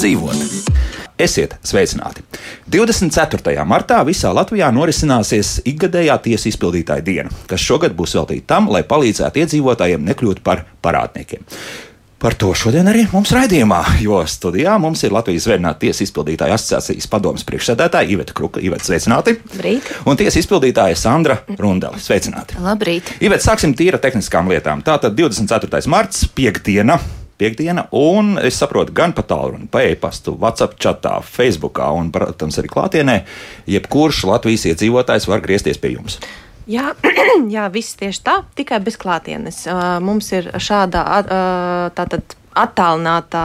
dzīvot. Esiet sveicināti! 24. martā visā Latvijā norisināsies ikgadējā tiesa izpildītāja diena, kas šogad būs veltīta tam, lai palīdzētu iedzīvotājiem nekļūt par parādniekiem. Par to šodien arī mums raidījumā, jo studijā mums ir Latvijas Zvērnāta tiesa izpildītāja asociācijas padomas priekšsēdētāja Iveta Kruka. Iveta, sveicināti! Labrīt! Un tiesa izpildītāja Sandra Rundele. Sveicināti! Labrīt! Iveta, sāksim tīra tehniskām lietām. Tātad 24. marts, piekdiena. Piektdiena, un es saprotu, gan pa tālruni, pa e-pastu, WhatsApp chatā, Facebookā un, protams, arī klātienē, jebkurš Latvijas iedzīvotājs var griezties pie jums. Jā, jā, viss tieši tā, tikai bez klātienes. Mums ir šāda tātad attālinātā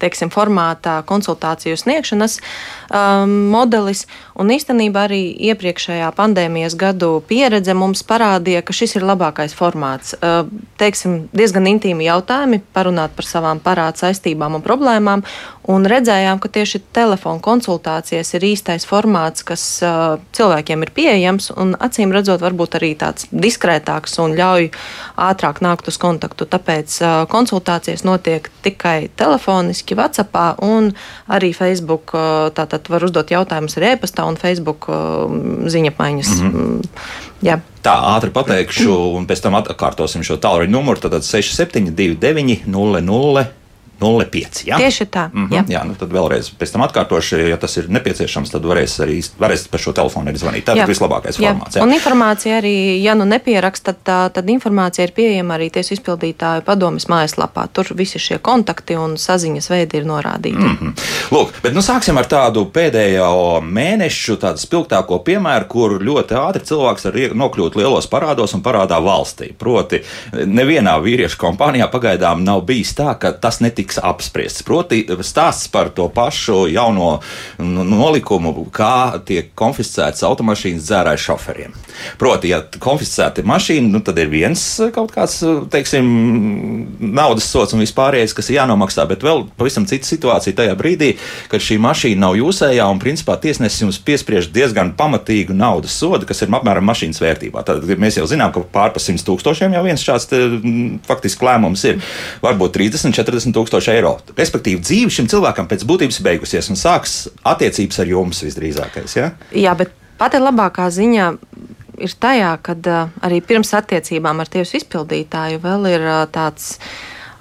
teiksim, formātā konsultāciju sniegšanas um, modelis. Un īstenībā arī iepriekšējā pandēmijas gadu pieredze mums parādīja, ka šis ir labākais formāts. Uh, teiksim, diezgan intīmi jautājumi, parunāt par savām parādu saistībām un problēmām. Un redzējām, ka tieši telefona konsultācijas ir īstais formāts, kas uh, cilvēkiem ir pieejams un acīm redzot, varbūt arī tāds diskrētāks un ļauj ātrāk nākt uz kontaktu. Tāpēc uh, konsultācijas notiek tikai telefoniski, WhatsApp un arī Facebook. Uh, tātad var uzdot jautājumus arī e-pastā un Facebook uh, ziņapmaiņas. Mm -hmm. Jā. Tā ātri pateikšu, un pēc tam atkārtosim šo tālruņa numuru. Tad 6729, 00. 05. Ja? Tieši tā. Mm -hmm, jā. jā, nu tad vēlreiz pēc tam atkārtošu, ja tas ir nepieciešams, tad varēs arī varēs par šo telefonu arī zvanīt. Tā ir vislabākais jā. formāts. Jā. Un informācija arī, ja nu nepieraksta, tad, tad informācija ir pieejama arī tiesu izpildītāju padomas mājaslapā. Tur visi šie kontakti un saziņas veidi ir norādīti. Mm -hmm. Lūk, bet nu sāksim ar tādu pēdējo mēnešu, tādu spilgtāko piemēru, kur ļoti ātri cilvēks var nokļūt lielos parādos un parādā valstī. Proti, nevienā vīriešu kompānijā pagaidām nav bijis tā, ka tas netika tiks apspriests. Proti, stāsts par to pašu jauno nolikumu, kā tiek konfiscētas automašīnas dzērāju šoferiem. Proti, ja konfiscēta mašīna, nu, tad ir viens kaut kāds, teiksim, naudas sots un vispārējais, kas ir jānomaksā, bet vēl pavisam cita situācija tajā brīdī, kad šī mašīna nav jūsējā un principā tiesnesis jums piespriež diezgan pamatīgu naudas sodu, kas ir apmēram mašīnas vērtībā. Tad mēs jau zinām, ka pār pa 100 tūkstošiem jau viens šāds te, faktiski lēmums ir. Varbūt 30, 40 tūkstoši tūkstoši eiro. Respektīvi, dzīve šim cilvēkam pēc būtības beigusies un sāks attiecības ar jums visdrīzākais. Ja? Jā, bet pati labākā ziņa ir tajā, ka uh, arī pirms attiecībām ar tiesu izpildītāju vēl ir uh, tāds.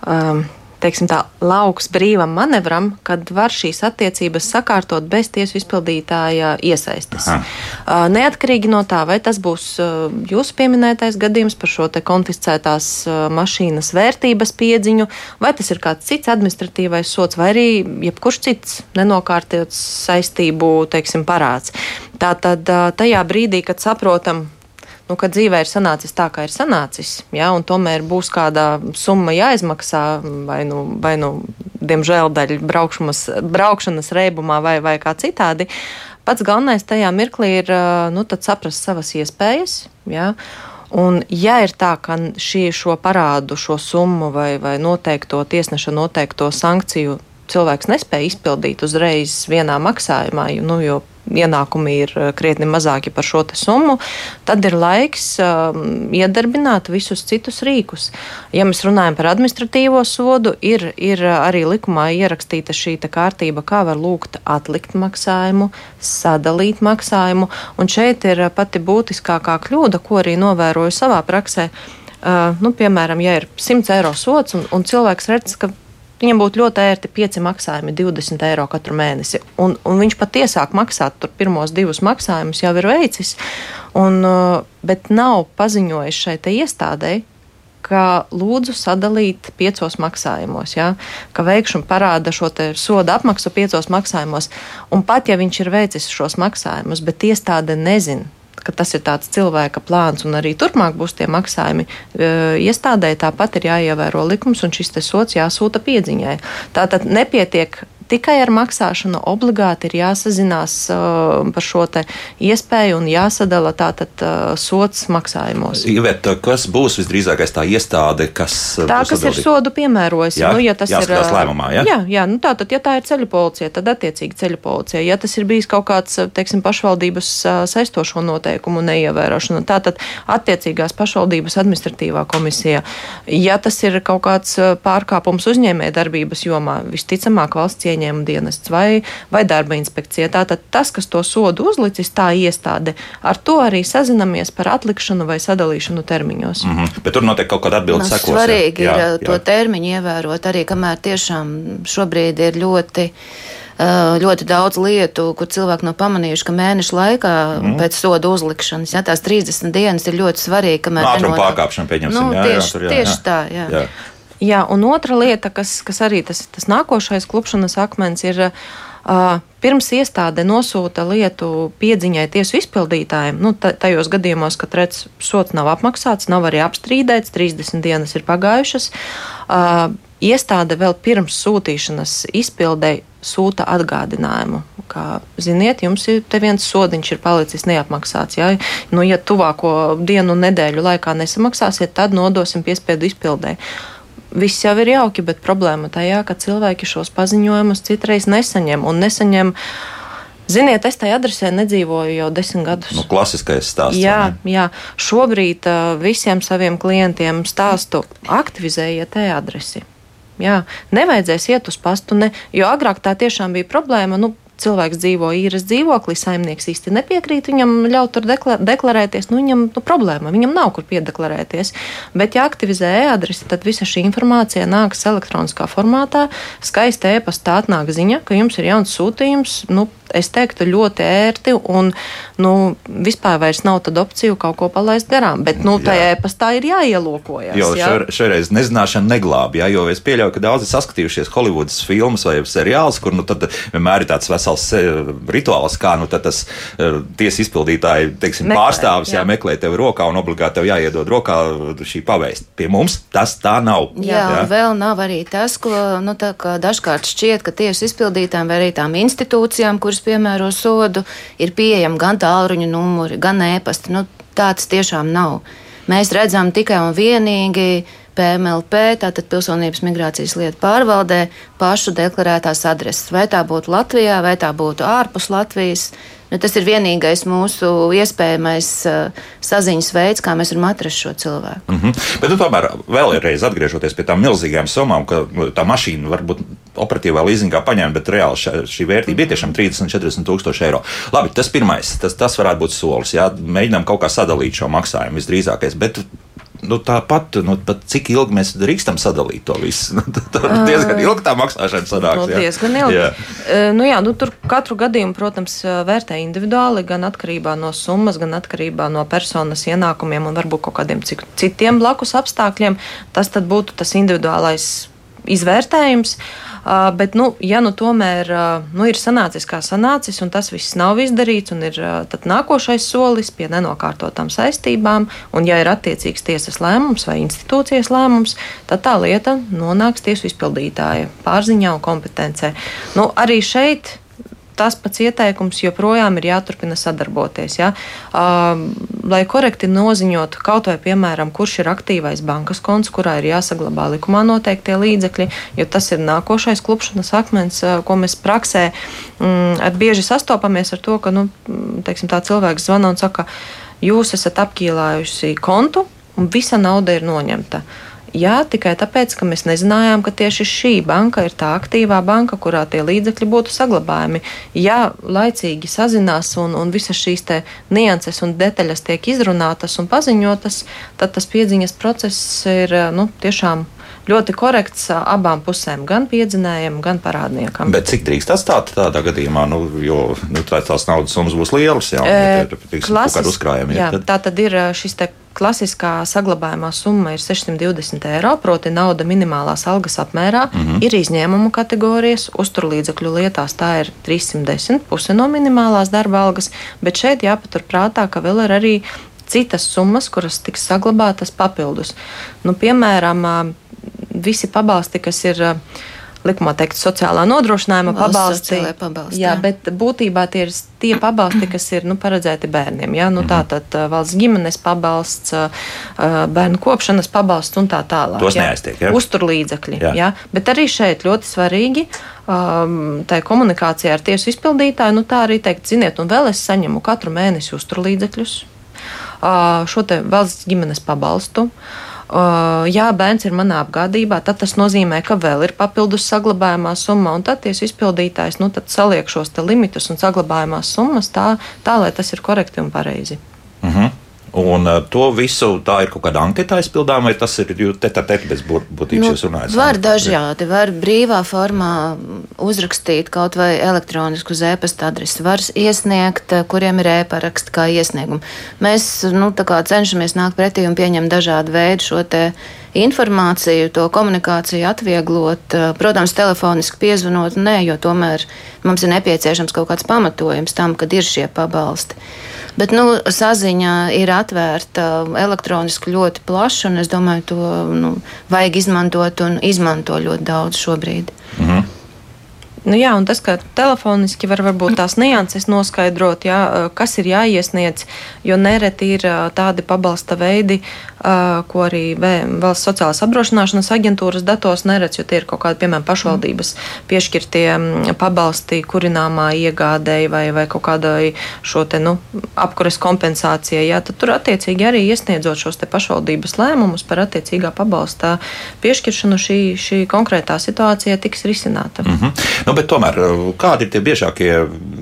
Um, teiksim, tā, lauks brīvam manevram, kad var šīs attiecības sakārtot bez tiesu izpildītāja iesaistes. Aha. Neatkarīgi no tā, vai tas būs jūsu pieminētais gadījums par šo konfiscētās mašīnas vērtības piedziņu, vai tas ir kāds cits administratīvais sots, vai arī jebkurš cits nenokārtots saistību teiksim, parāds. Tātad tajā brīdī, kad saprotam, nu, ka dzīvē ir sanācis tā, kā ir sanācis, ja, un tomēr būs kāda summa jāizmaksā, vai nu, vai nu diemžēl, daļa braukšanas, braukšanas reibumā vai, vai kā citādi. Pats galvenais tajā mirklī ir nu, saprast savas iespējas. Ja, Un, ja ir tā, ka šī, šo parādu, šo summu vai, vai noteikto tiesneša noteikto sankciju cilvēks nespēja izpildīt uzreiz vienā maksājumā, nu, jo ienākumi ir eh, krietni mazāki par šo summu, tad ir laiks um, iedarbināt visus citus rīkus. Ja mēs runājam par administratīvo sodu, ir, ir arī likumā ierakstīta šī kārtība, kā var lūgt atlikt maksājumu, sadalīt maksājumu, un šeit ir pati būtiskākā kļūda, ko arī novēroju savā praksē. Uh, nu, piemēram, ja ir 100 eiro sots un, un cilvēks redz, ka Viņam būtu ļoti ērti pieci maksājumi, 20 eiro katru mēnesi. Un, un viņš pat iesāk maksāt, tur pirmos divus maksājumus jau ir veicis, un, uh, bet nav paziņojis šai iestādēji, ka lūdzu sadalīt piecos maksājumos, ja? ka veikšu parāda šo soda apmaksu piecos maksājumos. Un pat ja viņš ir veicis šos maksājumus, bet iestāde nezina, ka tas ir tāds cilvēka plāns un arī turpmāk būs tie maksājumi. Iestādēji tāpat ir jāievēro likums un šis sots jāsūta piedziņai. Tātad nepietiek tikai ar maksāšanu obligāti ir jāsazinās uh, par šo iespēju un jāsadala tātad uh, sots maksājumos. Ivet, kas būs visdrīzākais tā iestāde, kas. Uh, tā, kas atbildīgi? ir sodu piemērojusi. Jā, nu, ja tas ir uh, lēmumā, jā? Jā, jā nu, tātad, ja tā ir ceļu policija, tad attiecīgi ceļu policija. Ja tas ir bijis kaut kāds, teiksim, pašvaldības uh, saistošo noteikumu neievērošana, tātad attiecīgās pašvaldības administratīvā komisija. Ja tas ir kaut kāds pārkāpums uzņēmē darbības jomā, visticamāk valsts ieņēmuma ieņēmuma dienests vai, vai darba inspekcija. Tātad tas, kas to sodu uzlicis, tā iestāde, ar to arī sazinamies par atlikšanu vai sadalīšanu termiņos. Mm -hmm. Bet tur noteikti kaut kāda atbilde sekos. Svarīgi jā, ir jā. to termiņu ievērot arī, kamēr tiešām šobrīd ir ļoti ļoti daudz lietu, kur cilvēki nav pamanījuši, ka mēneša laikā mm. pēc soda uzlikšanas, ja tās 30 dienas ir ļoti svarīgi, kamēr tā ir pārkāpšana, pieņemsim, nu, jā, tieši, jā, tur, jā, tieši jā. tā, jā. jā. Jā, un otra lieta, kas, kas arī tas, tas nākošais klupšanas akmens ir. Uh, pirms iestāde nosūta lietu piedziņai tiesu izpildītājiem, nu, tajos gadījumos, kad redz, sots nav apmaksāts, nav arī apstrīdēts, 30 dienas ir pagājušas, uh, iestāde vēl pirms sūtīšanas izpildēji sūta atgādinājumu. Kā, ziniet, jums ir viens sodiņš, ir palicis neapmaksāts. Ja, nu, ja tuvāko dienu un nedēļu laikā nesamaksāsiet, tad nodosim piespiedu izpildē. Viss jau ir jauki, bet problēma tajā, ka cilvēki šos paziņojumus citreiz nesaņem un nesaņem. Ziniet, es tajā adresē nedzīvoju jau desmit gadus. Nu, klasiskais stāsts. Jā, jā. šobrīd uh, visiem saviem klientiem stāstu aktivizējiet e-adresi. Jā, nevajadzēs iet uz pastu, ne, jo agrāk tā tiešām bija problēma. Nu, cilvēks dzīvo īres dzīvoklī, saimnieks īsti nepiekrīt viņam ļaut tur deklarēties. Nu, viņam nu, problēma, viņam nav kur piedeklarēties. Bet, ja aktivizē e-adresi, tad visa šī informācija nāks elektroniskā formātā. Skaista e-pastā atnāk ziņa, ka jums ir jauns sūtījums. Nu, es teiktu, ļoti ērti. Un, nu, vispār vairs nav tāda opcija kaut ko palaist garām. Bet, nu, tajā e-pastā ir jāielūkojas. Jo jā? šoreiz nezināšana neglābj. Jo es pieļauju, ka daudzi saskatījušies Holivudas filmas vai seriālus, kur nu, vienmēr ir tāds vesels eh, rituāls, kā nu, tas uh, tiesas izpildītāji teiksim, Meklē, pārstāvis jā. Jā, meklē tevi rokā un obligāti tev jāiedod rokā šī pavēst. Pie mums tas tā nav. Jā, jā. vēl nav arī tas, ko nu, dažkārt šķiet, ka tiesu izpildītājiem vai arī tām institūcijām, kuras kuras piemēro sodu, ir pieejami gan tālruņa numuri, gan ēpasti. Nu, tāds tiešām nav. Mēs redzam tikai un vienīgi PMLP, tātad Pilsonības migrācijas lietu pārvaldē, pašu deklarētās adreses. Vai tā būtu Latvijā, vai tā būtu ārpus Latvijas. Nu, tas ir vienīgais mūsu iespējamais uh, saziņas veids, kā mēs varam atrast šo cilvēku. Mm -hmm. Bet, nu, tomēr, vēlreiz atgriežoties pie tām milzīgām summām, ka nu, tā mašīna varbūt operatīvā līzingā paņēma, bet reāli šā, šī vērtība ir tiešām 30, 40 tūkstoši eiro. Labi, tas pirmais, tas, tas varētu būt solis. Jā, mēģinām kaut kā sadalīt šo maksājumu visdrīzākais. Bet nu, tāpat, nu, cik ilgi mēs drīkstam sadalīt to visu. tā diezgan ilgi tā maksāšana sanāks. No, diezgan ilgi. Jā. Uh, nu, jā, nu, tur katru gadījumu, protams, vērtē individuāli, gan atkarībā no summas, gan atkarībā no personas ienākumiem un varbūt kaut kādiem citiem blakus apstākļiem. Tas būtu tas individuālais izvērtējums. Uh, bet, nu, ja nu tomēr uh, nu, ir sanācis kā sanācis, un tas viss nav izdarīts, un ir uh, nākošais solis pie nenokārtotām saistībām, un ja ir attiecīgs tiesas lēmums vai institūcijas lēmums, tad tā lieta nonāks tiesu izpildītāja pārziņā un kompetencē. Nu, arī šeit tas pats ieteikums joprojām ir jāturpina sadarboties. Ja? Uh, lai korekti noziņotu kaut vai, piemēram, kurš ir aktīvais bankas konts, kurā ir jāsaglabā likumā noteiktie līdzekļi, jo tas ir nākošais klupšanas akmens, ko mēs praksē mm, bieži sastopamies ar to, ka nu, teiksim, cilvēks zvana un saka, jūs esat apkīlājusi kontu un visa nauda ir noņemta. Uh, Jā, tikai tāpēc, ka mēs nezinājām, ka tieši šī banka ir tā aktīvā banka, kurā tie līdzekļi būtu saglabājami. Ja laicīgi sazinās un, un visas šīs nianses un detaļas tiek izrunātas un paziņotas, tad tas piedziņas process ir nu, tiešām ļoti korekts abām pusēm, gan piedzinējiem, gan parādniekam. Bet cik drīkst atstāt tādā gadījumā, nu, jo nu, tā, tās naudas summas būs lielas, jā, e, ja ir klasis, uzkrājumi. Jā, tad... tā tad ir šis te klasiskā saglabājumā summa ir 620 eiro, proti nauda minimālās algas apmērā. Mm -hmm. Ir izņēmumu kategorijas, uzturlīdzekļu lietās tā ir 310, puse no minimālās darba algas, bet šeit jāpatur prātā, ka vēl ir arī citas summas, kuras tiks saglabātas papildus. Nu, piemēram, visi pabalsti, kas ir likumā teikt, sociālā nodrošinājuma pabalsti. pabalsti jā, jā, bet būtībā tie ir tie pabalsti, kas ir nu, paredzēti bērniem. Jā? Nu, tā tad valsts ģimenes pabalsts, bērnu kopšanas pabalsts un tā tālāk. Tos neaiztiek. Ja? Uzturlīdzekļi. Jā. Jā? Bet arī šeit ļoti svarīgi. Tā komunikācija ar tiesu izpildītāju, nu tā arī teikt, ziniet, un vēl es saņemu katru mēnesi uzturlīdzekļus. Šo valsts ģimenes pabalstu. Ja bērns ir manā apgādībā, tad tas nozīmē, ka vēl ir papildus saglabājumā summa, un tad tiesu izpildītājs nu, saliek šos limitus un saglabājumās summas tā, tā, lai tas ir korekti un pareizi. Un uh, to visu tā ir kaut kāda anketa aizpildām, vai tas ir teta bez būtības nu, jūs runājat? Var dažādi, var brīvā formā uzrakstīt kaut vai elektronisku uz e-pasta adresi, var iesniegt, uh, kuriem ir e-paraksti kā iesniegumu. Mēs, nu, tā kā cenšamies nākt pretī un pieņemt dažādu veidu šo te informāciju, to komunikāciju atvieglot, uh, protams, telefoniski piezvanot, nē, jo tomēr mums ir nepieciešams kaut kāds pamatojums tam, kad ir šie pabalsti. Bet nu, saziņa ir atvērta elektroniski ļoti plaši, un es domāju, to nu, vajag izmantot un izmanto ļoti daudz šobrīd. Mhm. Nu, jā, un tas, ka telefoniski var varbūt tās nianses noskaidrot, jā, kas ir jāiesniedz, jo nereti ir tādi pabalsta veidi, ko arī valsts sociālās apdrošināšanas aģentūras datos neredz, jo tie ir kaut kādi, piemēram, pašvaldības piešķirtie pabalsti kurināmā iegādēji vai, vai kaut kādai šo te, nu, apkures kompensācijai, jā, tad tur attiecīgi arī iesniedzot šos te pašvaldības lēmumus par attiecīgā pabalstā piešķiršanu šī, šī konkrētā situācija tiks risināta. Mm -hmm. nu, bet tomēr kādi ir tie biežākie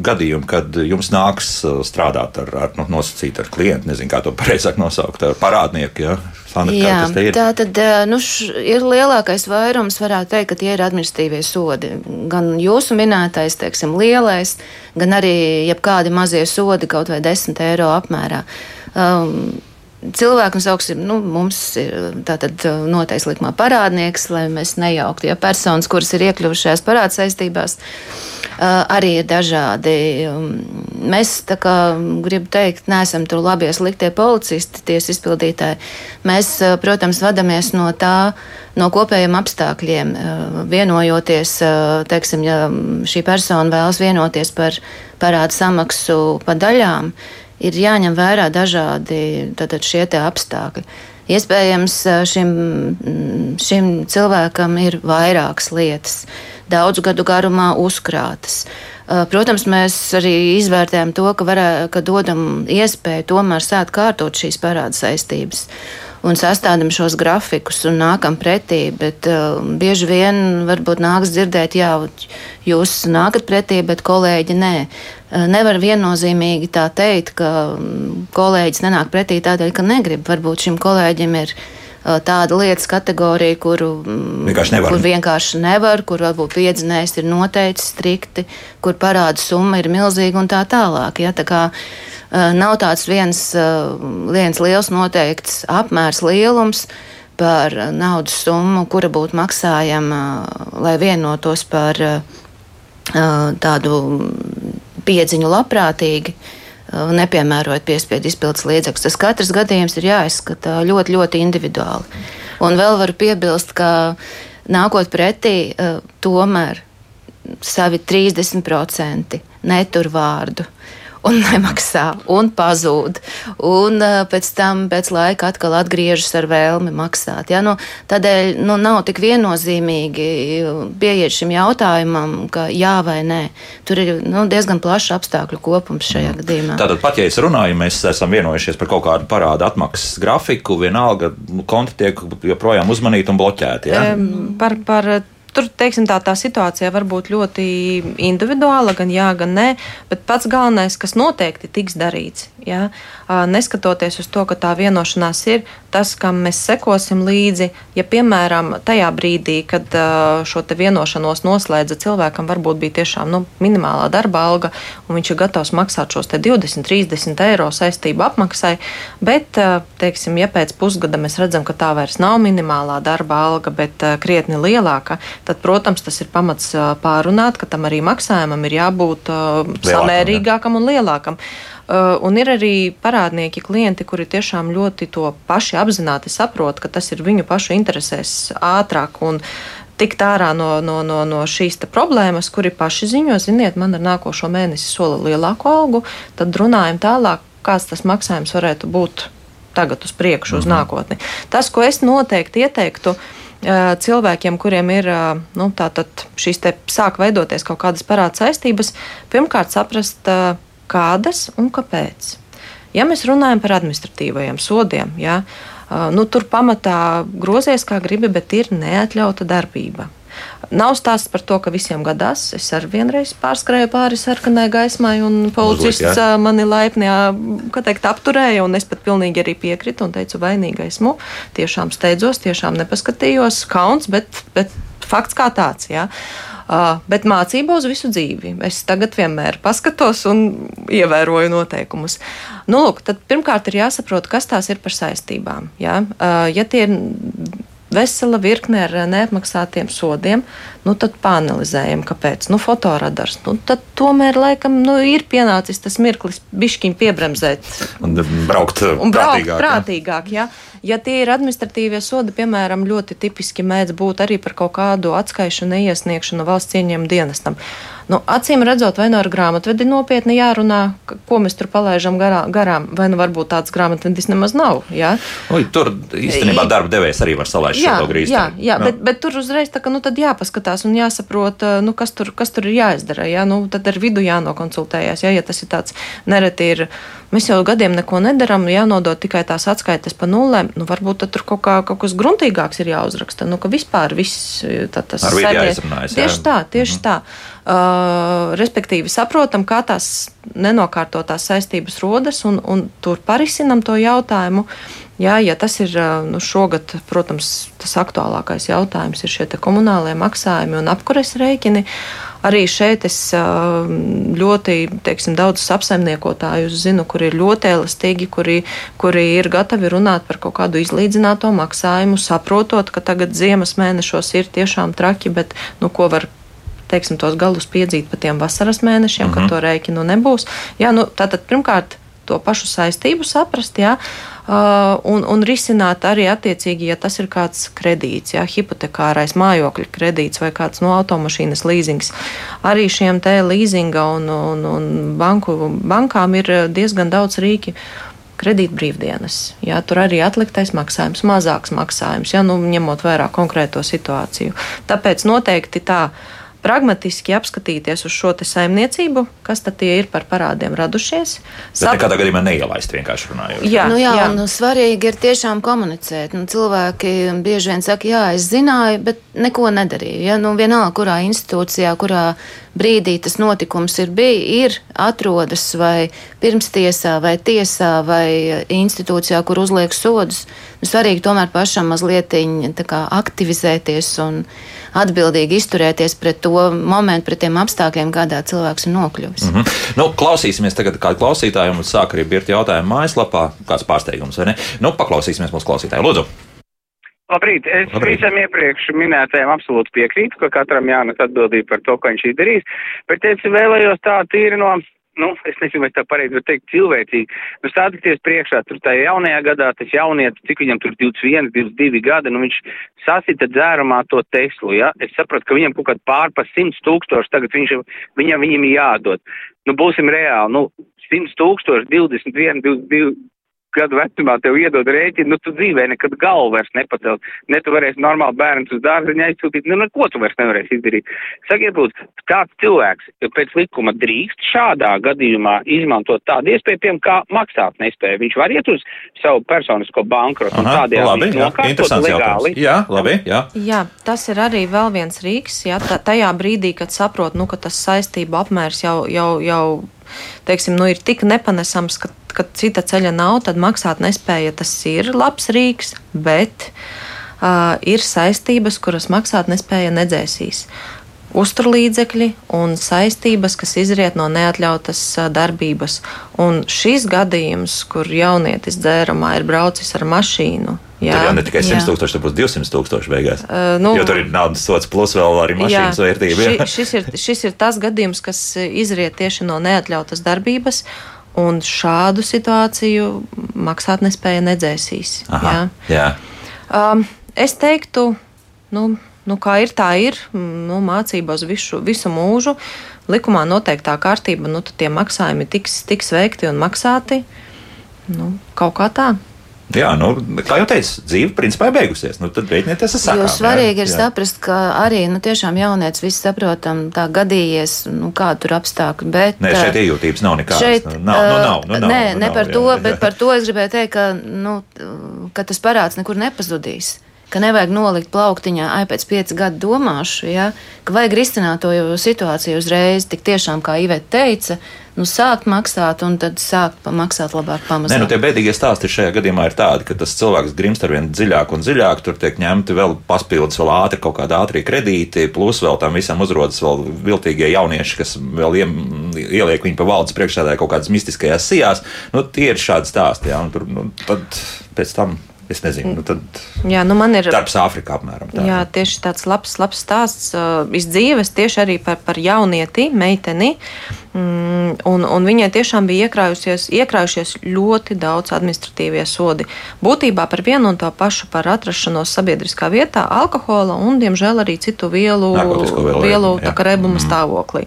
gadījumi, kad jums nāks strādāt ar, ar nu, nosacīt ar klientu, nezinu, kā to pareizāk nosaukt, ar parādnieku? Ja? Sanda, Jā, tā tad nu, š, ir lielākais vairums, varētu teikt, ka tie ir administratīvie sodi. Gan jūsu minētais, teiksim, lielais, gan arī jebkādi mazie sodi, kaut vai 10 eiro apmērā. Um, cilvēku sauksim, nu, mums ir tātad noteikti likumā parādnieks, lai mēs nejauktu, ja personas, kuras ir iekļuvušajās parāda saistībās, arī ir dažādi. Um, mēs, tā kā gribu teikt, neesam tur labie sliktie policisti, tiesa izpildītāji. Mēs, protams, vadamies no tā, no kopējiem apstākļiem, vienojoties, teiksim, ja šī persona vēlas vienoties par parādu samaksu pa daļām ir jāņem vērā dažādi šie apstākļi. Iespējams, šim, šim cilvēkam ir vairākas lietas, daudzu gadu garumā uzkrātas. Protams, mēs arī izvērtējam to, ka, varē, ka dodam iespēju tomēr sākt kārtot šīs parāda saistības un sastādām šos grafikus un nākam pretī. Bet uh, bieži vien varbūt nāks dzirdēt, jā, jūs nākat pretī, bet kolēģi nē. Uh, nevar viennozīmīgi tā teikt, ka um, kolēģis nenāk pretī tādēļ, ka negrib. Varbūt šim kolēģim ir uh, tāda lietas kategorija, kuru mm, vienkārši nevar, kur vienkārši nevar kur varbūt piedzinējs ir noteicis strikti, kur parāda summa ir milzīga un tā tālāk. Ja? Tā kā, Eh, nav tāds viens, eh, viens liels noteikts apmērs lielums par naudas summu, kura būtu maksājama, lai vienotos par eh, tādu piedziņu labprātīgi nepiemērojot piespiedu izpildes līdzekļus. Tas katrs gadījums ir jāizskata ļoti, ļoti individuāli. Un vēl varu piebilst, ka nākot pretī, tomēr savi 30% netur vārdu un nemaksā, un pazūd. Un uh, pēc tam, pēc laika, atkal atgriežas ar vēlmi maksāt. Ja? Nu, tādēļ nu, nav tik viennozīmīgi pieiet šim jautājumam, ka jā vai nē. Tur ir nu, diezgan plašs apstākļu kopums šajā mm. gadījumā. Tātad, pat ja es runāju, mēs esam vienojušies par kaut kādu parādu atmaksas grafiku, vienalga konti tiek joprojām uzmanīti un bloķēti. Ja? Um, par, par Tur, teiksim, tā, tā situācija var būt ļoti individuāla, gan jā, gan nē, bet pats galvenais, kas noteikti tiks darīts, ja, neskatoties uz to, ka tā vienošanās ir, tas, kam mēs sekosim līdzi, ja, piemēram, tajā brīdī, kad šo vienošanos noslēdza cilvēkam, varbūt bija tiešām nu, minimālā darba alga, un viņš ir gatavs maksāt šos 20, 30 eiro saistību apmaksai, bet, teiksim, ja pēc pusgada mēs redzam, ka tā vairs nav minimālā darba alga, bet krietni lielāka, tad, protams, tas ir pamats pārunāt, ka tam arī maksājumam ir jābūt lielākam, samērīgākam un lielākam. Un ir arī parādnieki, klienti, kuri tiešām ļoti to paši apzināti saprot, ka tas ir viņu pašu interesēs ātrāk un tikt ārā no, no, no, no šīs problēmas, kuri paši ziņo, ziniet, man ar nākošo mēnesi sola lielāku algu, tad runājam tālāk, kāds tas maksājums varētu būt tagad uz priekšu, uz mhm. nākotni. Tas, ko es noteikti ieteiktu, ir cilvēkiem, kuriem ir nu, šīs te sāk veidoties kaut kādas parāda saistības, pirmkārt saprast, kādas un kāpēc. Ja mēs runājam par administratīvajiem sodiem, ja, nu, tur pamatā grozies kā gribi, bet ir neatļauta darbība. Nav stāsts par to, ka visiem gadās. Es ar vienreiz pārskrēju pāri sarkanai gaismai, un policists Uzlikt, mani laipni teikt, apturēja. Es pat pilnīgi arī piekritu un teicu, vainīga esmu. Tiešām steidzos, tiešām nepaskatījos. Kauns, bet, bet fakts kā tāds. Jā. Uh, bet mācība uz visu dzīvi. Es tagad vienmēr paskatos un ievēroju noteikumus. Nu, lūk, pirmkārt ir jāsaprot, kas tās ir par saistībām. Jā? Uh, ja tie ir vesela virkne ar neapmaksātiem sodiem, nu tad pāanalizējam, kāpēc. Nu, fotoradars. Nu, tad tomēr laikam nu, ir pienācis tas mirklis bišķiņ piebremzēt. Un braukt un braukt prātīgāk. prātīgāk ja? Ja tie ir administratīvie sodi, piemēram, ļoti tipiski mēdz būt arī par kaut kādu atskaišu neiesniegšanu valsts ieņēmuma dienestam. Nu, acīm redzot, vai nu ar grāmatvedi nopietni jārunā, ko mēs tur palaidām garā, garām, vai nu varbūt tāds grāmatvedis nemaz nav. Ja? Ui, tur īstenībā darba devējs arī var salaist jā, šo grīstu. Jā, jā, jā. Bet, bet tur uzreiz tā, ka, nu, jāpaskatās un jāsaprot, nu, kas, tur, kas tur ir jāizdara. Ja? Nu, tad ar vidu jānokonsultējas, ja, ja tas ir tāds nereti ir Mēs jau gadiem neko nedaram, jānodod tikai tās atskaites pa nulēm. Nu, varbūt tur kaut, kā, kaut kas gruntīgāks ir jāuzraksta. Nu, ka vispār viss tā, tas ir jāizrunājas. Tieši jā. tā, tieši mm -hmm. tā. Uh, respektīvi, saprotam, kā tās nenokārtotās saistības rodas un, un tur parisinam to jautājumu. Jā, ja tas ir nu, šogad, protams, tas aktuālākais jautājums ir šie komunālie maksājumi un apkures rēķini. Uh, Arī šeit es ļoti teiksim, daudz apsaimniekotājus zinu, kuri ir ļoti elastīgi, kuri, kuri ir gatavi runāt par kaut kādu izlīdzināto maksājumu, saprotot, ka tagad ziemas mēnešos ir tiešām traki, bet nu, ko var teiksim, tos galus piedzīt pa tiem vasaras mēnešiem, mm -hmm. kad to rēķinu nebūs. Jā, nu, tātad pirmkārt to pašu saistību saprast. Jā, Uh, un, un risināt arī attiecīgi, ja tas ir kāds kredīts, ja hipotekārais mājokļa kredīts vai kāds no automašīnas līzings. Arī šiem te līzinga un, un, un banku, bankām ir diezgan daudz rīki kredītbrīvdienas. Jā, tur arī atliktais maksājums, mazāks maksājums, jā, nu, ņemot vērā konkrēto situāciju. Tāpēc noteikti tā pragmatiski apskatīties uz šo saimniecību, kas tad ir par parādiem radušies. Bet Sap... nekādā gadījumā neielaist vienkārši runājot. Jā, nu, jā, jā. Un svarīgi ir tiešām komunicēt. Nu, cilvēki bieži vien saka, jā, es zināju, bet neko nedarīju. Ja? Nu, vienalga, kurā institūcijā, kurā brīdī tas notikums ir bijis, ir atrodas vai pirmstiesā, vai tiesā, vai institūcijā, kur uzliek sodus. Nu, svarīgi tomēr pašam mazliet aktivizēties un atbildīgi izturēties pret to momentu, pret tiem apstākļiem, kādā cilvēks ir nokļuvis. Mm -hmm. nu, klausīsimies tagad kādu klausītāju, un sāk arī birti jautājumu mājaslapā. Kāds pārsteigums, vai ne? Nu, paklausīsimies mūsu klausītāju. Lūdzu! Labrīt, es Labrīt. visam iepriekš minētajam absolūti piekrītu, ka katram jānes atbildība par to, ko viņš izdarīs, bet es vēlējos tā tīri no nu, es nezinu, vai tā pareizi var teikt, cilvēcīgi. Nu, stādīties priekšā, tur tajā jaunajā gadā, tas jaunietis, cik viņam tur 21, 22 gadi, nu, viņš sasita dzērumā to Teslu, ja? Es sapratu, ka viņam kaut kāds pārpa 100 tūkstoši, tagad viņš, viņam, viņam ir jādod. Nu, būsim reāli, nu, 100 tūkstoši, 21, 22, gadu vecumā tev iedod rēķinu, nu tu dzīvē nekad galvu vairs nepacelt. Ne tu varēsi normāli bērnus uz dārziņu aizsūtīt, nu neko tu vairs nevarēsi izdarīt. Sakiet, lūdzu, kāds cilvēks pēc likuma drīkst šādā gadījumā izmantot tādu iespēju, piemēram, kā maksāt nespēju. Viņš var iet uz savu personisko bankrotu un tādējādi nokārtot legāli. Jā, labi, jā. Jā, tas ir arī vēl viens rīks, jā, tajā brīdī, kad saprot, nu, ka tas saistību apmērs jau, jau, jau teiksim, nu, ir tik nepanesams, ka, ka cita ceļa nav, tad maksāt nespēja. Tas ir labs rīks, bet uh, ir saistības, kuras maksāt nespēja nedzēsīs. Uzturlīdzekļi un saistības, kas izriet no neatļautas darbības. Un šis gadījums, kur jaunietis dzērumā ir braucis ar mašīnu, Jā, tur jau ne tikai 100 tūkstoši, tur būs 200 tūkstoši beigās. Uh, nu, jo tur ir naudas sots plus vēl arī mašīnas jā, vērtība. Ši, šis, ir, šis ir tas gadījums, kas izriet tieši no neatļautas darbības, un šādu situāciju maksāt nespēja nedzēsīs. Aha, jā. Jā. Um, es teiktu, nu, nu, kā ir, tā ir. Nu, mācībos visu, visu mūžu likumā noteiktā kārtība, nu, tie maksājumi tiks, tiks veikti un maksāti. Nu, kaut kā tā. Jā, nu, kā jau teicu, dzīve principā ir beigusies. Nu, tad rēķinieties ar sakām. Jo svarīgi jā, ir jā. saprast, ka arī nu, tiešām jaunietis viss saprotam, tā gadījies, nu, kāda tur apstākļi. Bet, Nē, šeit uh, iejūtības nav nekādas. Šeit, nu, nav, nu, nav, nu, nav, nē, nu, ne nav, par jā, to, jā. bet par to es gribēju teikt, ka, nu, ka tas parāds nekur nepazudīs. Ka nevajag nolikt plauktiņā, ai, pēc piecu gadu domāšu, ja, ka vajag risināt to situāciju uzreiz, tik tiešām, kā Iveta teica, nu, sākt maksāt un tad sākt maksāt labāk Nē, pamazām. nu, tie bēdīgie stāsti šajā gadījumā ir tādi, ka tas cilvēks grimst ar vien dziļāk un dziļāk. Tur tiek ņemti vēl papildus, vēl ātri kaut kādi ātrie kredīti, plus vēl tam visam uzrodas vēl viltīgie jaunieši, kas vēl iem, ieliek viņu pa valdes priekšsēdē kaut kādas mistiskajās sijās. Nu, tie ir šādi stāsti, jā, un tur, nu, tad pēc tam, es nezinu, nu, tad Jā, nu man ir. darbs Āfrikā apmēram. Tā. Jā, tieši tāds labs, labs stāsts uh, iz dzīves, tieši arī par, par jaunieti, meiteni. Mm, un, un viņai tiešām bija iekrājušies ļoti daudz administratīvie sodi. Būtībā par vienu un to pašu par atrašanos sabiedriskā vietā, alkohola un, diemžēl, arī citu vielu, vielu vielu rebuma stāvoklī.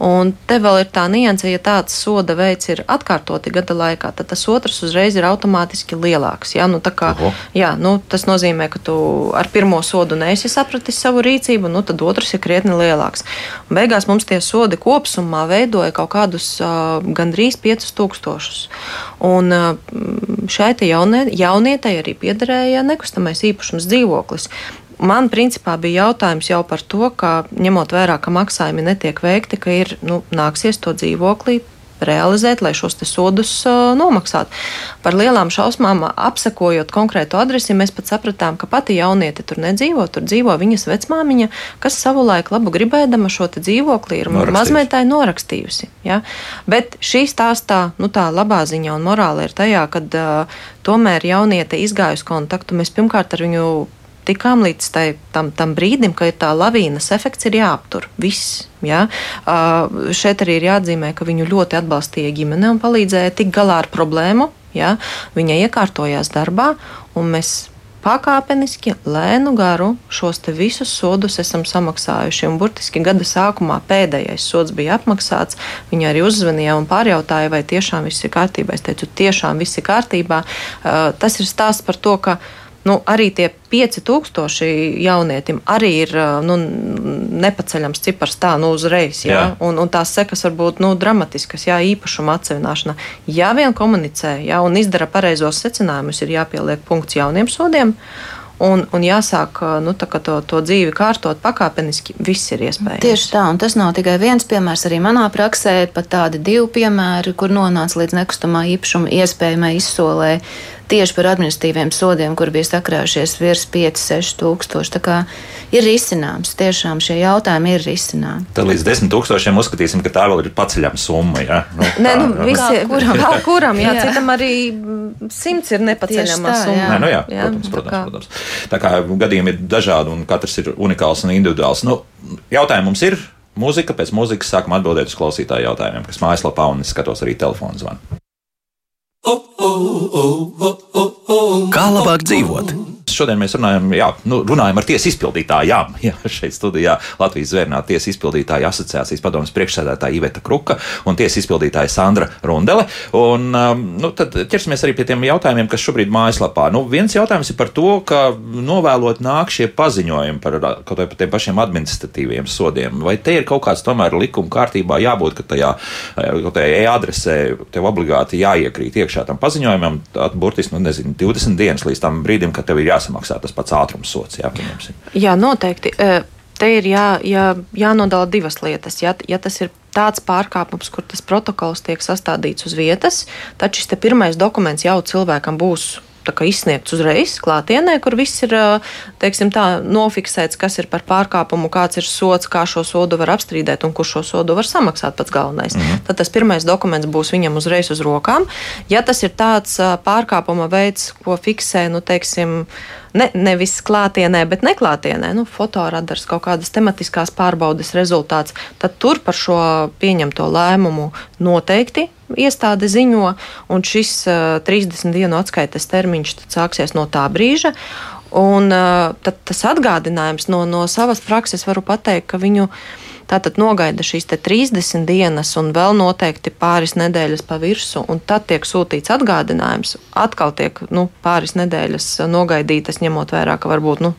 Un te vēl ir tā nianse, ja tāds soda veids ir atkārtoti gada laikā, tad tas otrs uzreiz ir automātiski lielāks. Jā, nu, kā, Oho. jā, nu, tas nozīmē, ka tu ar pirmo sodu neesi sapratis savu rīcību, nu, tad otrs ir krietni lielāks. Un beigās mums tie sodi kopumā veidoja kaut kādus gandrīz 5000. Un šai jaunie, jaunietei arī piederēja nekustamais īpašums dzīvoklis. Man principā bija jautājums jau par to, ka ņemot vērā, ka maksājumi netiek veikti, ka ir nu, nāksies to dzīvoklī realizēt, lai šos sodus nomaksātu. Par lielām šausmām apsekojot konkrētu adresi, mēs pat sapratām, ka pati jauniete tur nedzīvo, tur dzīvo viņas vecmāmiņa, kas savulaik labu gribēdama šo dzīvokli ir mazmeitai norakstījusi. Ja? Bet šī stāstā, nu tā labā ziņa un morāla ir tajā, ka uh, tomēr jauniete izgājusi kontaktu, mēs pirmkārt ar viņu tikām līdz tai, tam, tam brīdim, ka ir tā lavīnas efekts, ir jāaptur. Viss. Ja? Uh, šeit arī ir jāatzīmē, ka viņu ļoti atbalstīja ģimene un palīdzēja tikt galā ar problēmu. Ja? Viņa iekārtojās darbā, un mēs pakāpeniski, lēnu garu šos visus sodus esam samaksājuši. Un burtiski gada sākumā pēdējais sods bija apmaksāts. Viņa arī uzzvanīja un pārjautāja, vai tiešām viss ir kārtībā. Es teicu, tiešām viss ir kārtībā. Uh, tas ir stāsts par to, ka nu, arī tie 5000 jaunietim arī ir nu, nepaceļams cipars tā nu, uzreiz. Jā? Jā. Un, un tās sekas var būt nu, dramatiskas, jā, īpašuma atsevināšana. Ja vien komunicē jā, un izdara pareizos secinājumus, ir jāpieliek punkts jauniem sodiem. Un, un jāsāk nu, to, to dzīvi kārtot pakāpeniski, viss ir iespējams. Tieši tā, un tas nav tikai viens piemērs. Arī manā praksē ir pat tādi divi piemēri, kur nonāca līdz nekustamā īpašuma iespējamai izsolē tieši par administratīviem sodiem, kur bija sakrājušies virs 5-6 tūkstoši. Tā kā ir risināms, tiešām šie jautājumi ir risināmi. Tad līdz desmit tūkstošiem uzskatīsim, ka tā vēl ir paceļama summa. Ja? Nu, Nē, nu, tā, visi, Kā kuram? kā kuram jā, Jā. citam arī simts ir nepaceļama tā, summa. jā. Nē, nu jā, Jā, protams, tā protams, kā- protams. Tā kā gadījumi ir dažādi un katrs ir unikāls un individuāls. Nu, jautājumi mums ir. Mūzika, pēc mūzikas sākam atbildēt uz klausītāju jautājumiem, kas mājaslapā un es skatos arī telefonu zvanu. Kā labāk dzīvot? Šodien mēs runājam, jā, nu, runājam ar tiesu izpildītājām. Jā, šeit studijā Latvijas Zvērnā tiesu izpildītāja asociācijas padomas priekšsēdētāja Iveta Kruka un tiesu izpildītāja Sandra Rundele. Un, um, nu, tad ķersimies arī pie tiem jautājumiem, kas šobrīd mājaslapā. Nu, viens jautājums ir par to, ka novēlot nāk šie paziņojumi par kaut vai par tiem pašiem administratīviem sodiem. Vai te ir kaut kāds tomēr likuma kārtībā jābūt, ka tajā, tajā e-adresē tev obligāti jāiekrīt iekšā tam paziņojumam, burtiski, nu, nezinu, 20 dienas līdz tam brīdim, kad tev ir jāsamaksā tas pats ātrums sots. Jā. Jā, noteikti. Te ir jā, jā, jānodala divas lietas. Ja, ja tas ir tāds pārkāpums, kur tas protokols tiek sastādīts uz vietas, tad šis pirmais dokuments jau cilvēkam būs. Izsniegts uzreiz klātienē, kur viss ir teiksim, tā, nofiksēts, kas ir par pārkāpumu, kāds ir sots, kā šo sodu var apstrīdēt un kurš šo sodu var samaksāt pats galvenais. Mm -hmm. Tad tas pirmais dokuments būs viņam uzreiz uz rokām. Ja tas ir tāds pārkāpuma veids, ko fiksē, nu, teiksim, ne, nevis klātienē, bet neklātienē, nu, fotoradars, kaut kādas tematiskās pārbaudes rezultāts, tad tur par šo pieņemto lēmumu noteikti iestāde ziņo, un šis uh, 30 dienu atskaites termiņš sāksies no tā brīža. Un uh, tad tas atgādinājums no, no savas prakses varu pateikt, ka viņu Tātad nogaida šīs 30 dienas un vēl noteikti pāris nedēļas pa virsmu, un tad tiek sūtīts atgādinājums. Atkal tiek nu, pāris nedēļas nogaidītas, ņemot vērā, ka varbūt nu,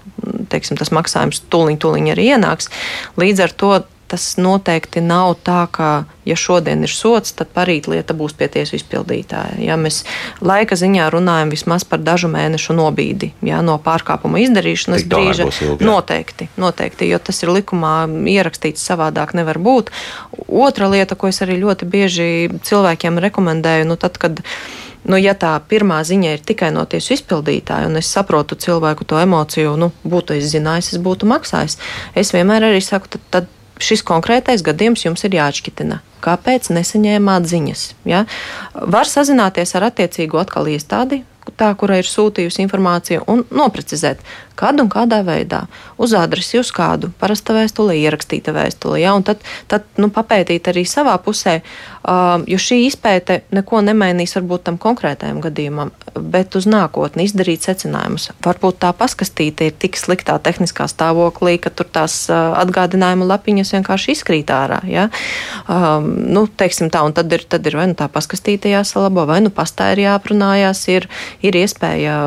teiksim, tas maksājums tūliņ, tūliņ arī ienāks. Līdz ar to tas noteikti nav tā, ka, ja šodien ir sots, tad parīt lieta būs pie tiesu izpildītāja. Ja mēs laika ziņā runājam vismaz par dažu mēnešu nobīdi ja, no pārkāpuma izdarīšanas Tik brīža, ilgi, noteikti, noteikti, jo tas ir likumā ierakstīts savādāk nevar būt. Otra lieta, ko es arī ļoti bieži cilvēkiem rekomendēju, nu tad, kad Nu, ja tā pirmā ziņa ir tikai no tiesu izpildītāja, un es saprotu cilvēku to emociju, nu, būtu es zinājis, es būtu maksājis, es vienmēr arī saku, tad, tad šis konkrētais gadījums jums ir jāatšķitina. Kāpēc nesaņēmāt ziņas? Ja? Var sazināties ar attiecīgo atkal iestādi, tā, kura ir sūtījusi informāciju, un noprecizēt, kad un kādā veidā, uz adresi, uz kādu parasta vēstulē, ierakstīta vēstulē. Ja? Un tad, tad nu, papētīt arī savā pusē, jo šī izpēte neko nemainīs varbūt tam konkrētajam gadījumam, bet uz nākotni izdarīt secinājumus. Varbūt tā paskastīte ir tik sliktā tehniskā stāvoklī, ka tur tās atgādinājuma lapiņas vienkārši izkrīt ārā. Ja? Um, nu, teiksim tā, un tad ir, tad ir vai nu tā paskastīte jāsalabo, vai nu pastā ir jāprunājās, ir, ir iespēja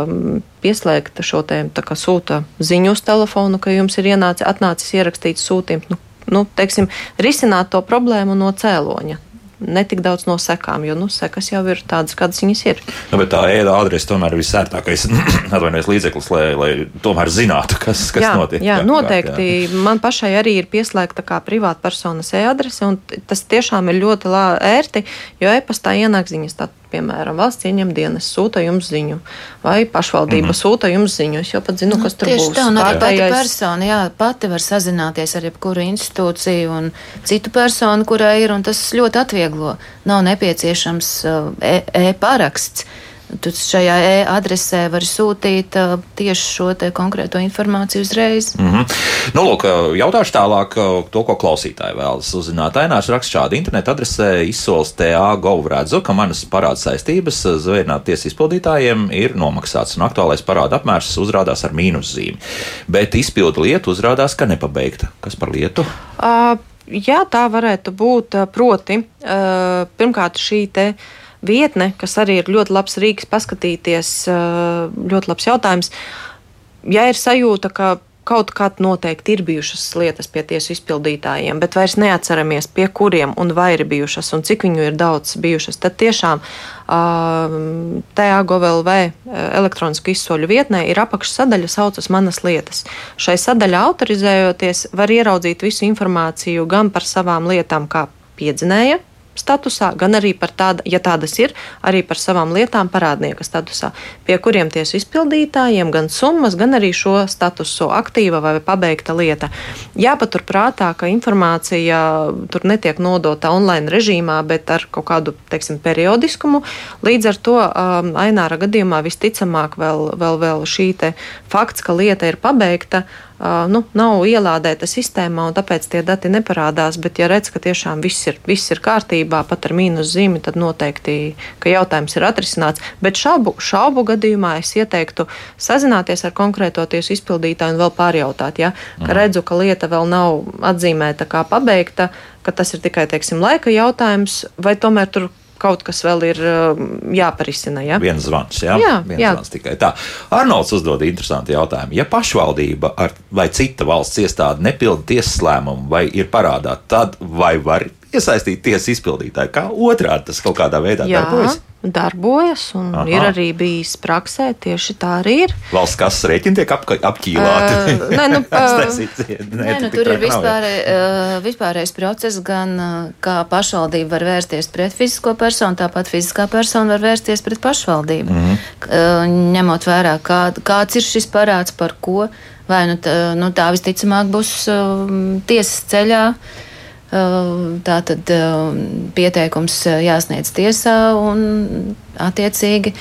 pieslēgt šo te kā sūta ziņu uz telefonu, ka jums ir ienācis, atnācis ierakstīts sūtījums. Nu, nu, teiksim, risināt to problēmu no cēloņa. Ne tik daudz no sekām, jo nu, sekas jau ir tādas, kādas viņas ir. Nu, bet tā ēda adrese tomēr ir visērtākais līdzeklis, lai, lai tomēr zinātu, kas, kas jā, notiek. Jā, kā- noteikti. jā. Man pašai arī ir pieslēgta kā privātpersonas e-adrese, un tas tiešām ir ļoti ērti, jo e-pastā ienāk ziņas. Tā, piemēram, valsts ieņem dienas sūta jums ziņu, vai pašvaldība mm -hmm. sūta jums ziņu. Es jau pat zinu, kas tur Tieši būs. tā, un arī pati persona, jā, pati var sazināties ar jebkuru institūciju un citu personu, kurai ir, un tas ļoti atvieglo. Nav nepieciešams uh, e- e-paraksts. Tu šajā e-adresē vari sūtīt uh, tieši šo te konkrēto informāciju uzreiz. Mm -hmm. nu, lūk, jautāšu tālāk to, ko klausītāji vēlas uzzināt. Ainārs raksta šādi interneta adresē izsoles TA gov redzu, ka manas parāda saistības zvērnāt tiesu izpildītājiem ir nomaksāts, un aktuālais parāda apmērs uzrādās ar mīnuszīmi. Bet izpildu lieta uzrādās, ka nepabeigta. Kas par lietu? Uh, jā, tā varētu būt. uh, Proti, uh, pirmkārt, šī te vietne, kas arī ir ļoti labs rīks paskatīties, uh, ļoti labs jautājums. Ja ir sajūta, ka kaut kad noteikti ir bijušas lietas pie tiesu izpildītājiem, bet vairs neatceramies, pie kuriem un vai ir bijušas un cik viņu ir daudz bijušas, tad tiešām uh, TAGOVLV elektronisku izsoļu vietnē ir apakšsadaļa saucas manas lietas. Šai sadaļā autorizējoties, var ieraudzīt visu informāciju gan par savām lietām, kā piedzinēja statusā, gan arī par tādu, ja tādas ir, arī par savām lietām parādnieka statusā, pie kuriem tiesu izpildītājiem gan summas, gan arī šo statusu aktīva vai pabeigta lieta. Jāpatur prātā, ka informācija tur netiek nodota online režīmā, bet ar kaut kādu, teiksim, periodiskumu. Līdz ar to um, Aināra gadījumā visticamāk vēl, vēl, vēl šī fakts, ka lieta ir pabeigta, nu, nav ielādēta sistēmā, un tāpēc tie dati neparādās. Bet, ja redz, ka tiešām viss ir, viss ir kārtībā, pat ar mīnus zīmi, tad noteikti, jautājums ir atrisināts. Bet šaubu, šaubu gadījumā es ieteiktu sazināties ar konkrēto tiesu izpildītāju un vēl pārjautāt, ja, ka redzu, ka lieta vēl nav atzīmēta kā pabeigta, ka tas ir tikai, teiksim, laika jautājums, vai tomēr tur kaut kas vēl ir uh, jāparisina. Ja? Viens zvans, jā, Jā, viens jā. zvans tikai tā. Arnolds uzdod interesantu jautājumu. Ja pašvaldība ar, vai cita valsts iestāde nepilda tiesas lēmumu vai ir parādā, tad vai var iesaistīt tiesas izpildītāju? Kā otrādi tas kaut kādā veidā Jā, darbojas? darbojas, un Aha. Ir arī bijis praksē, tieši tā arī ir. Valsts kases rēķini tiek apka- apķīlāti. Ā, nē, nu, ā, Nē, nu, tur ir vispār, uh, vispārējais process, gan uh, kā pašvaldība var vērsties pret fizisko personu, tāpat fiziskā persona var vērsties pret pašvaldību. Mm -hmm. uh, ņemot vērā, kā, kāds ir šis parāds, par ko, vai nu, tā, nu, tā visticamāk būs uh, tiesas ceļā. Uh, Tā tad uh, pieteikums uh, jāsniedz tiesā un attiecīgi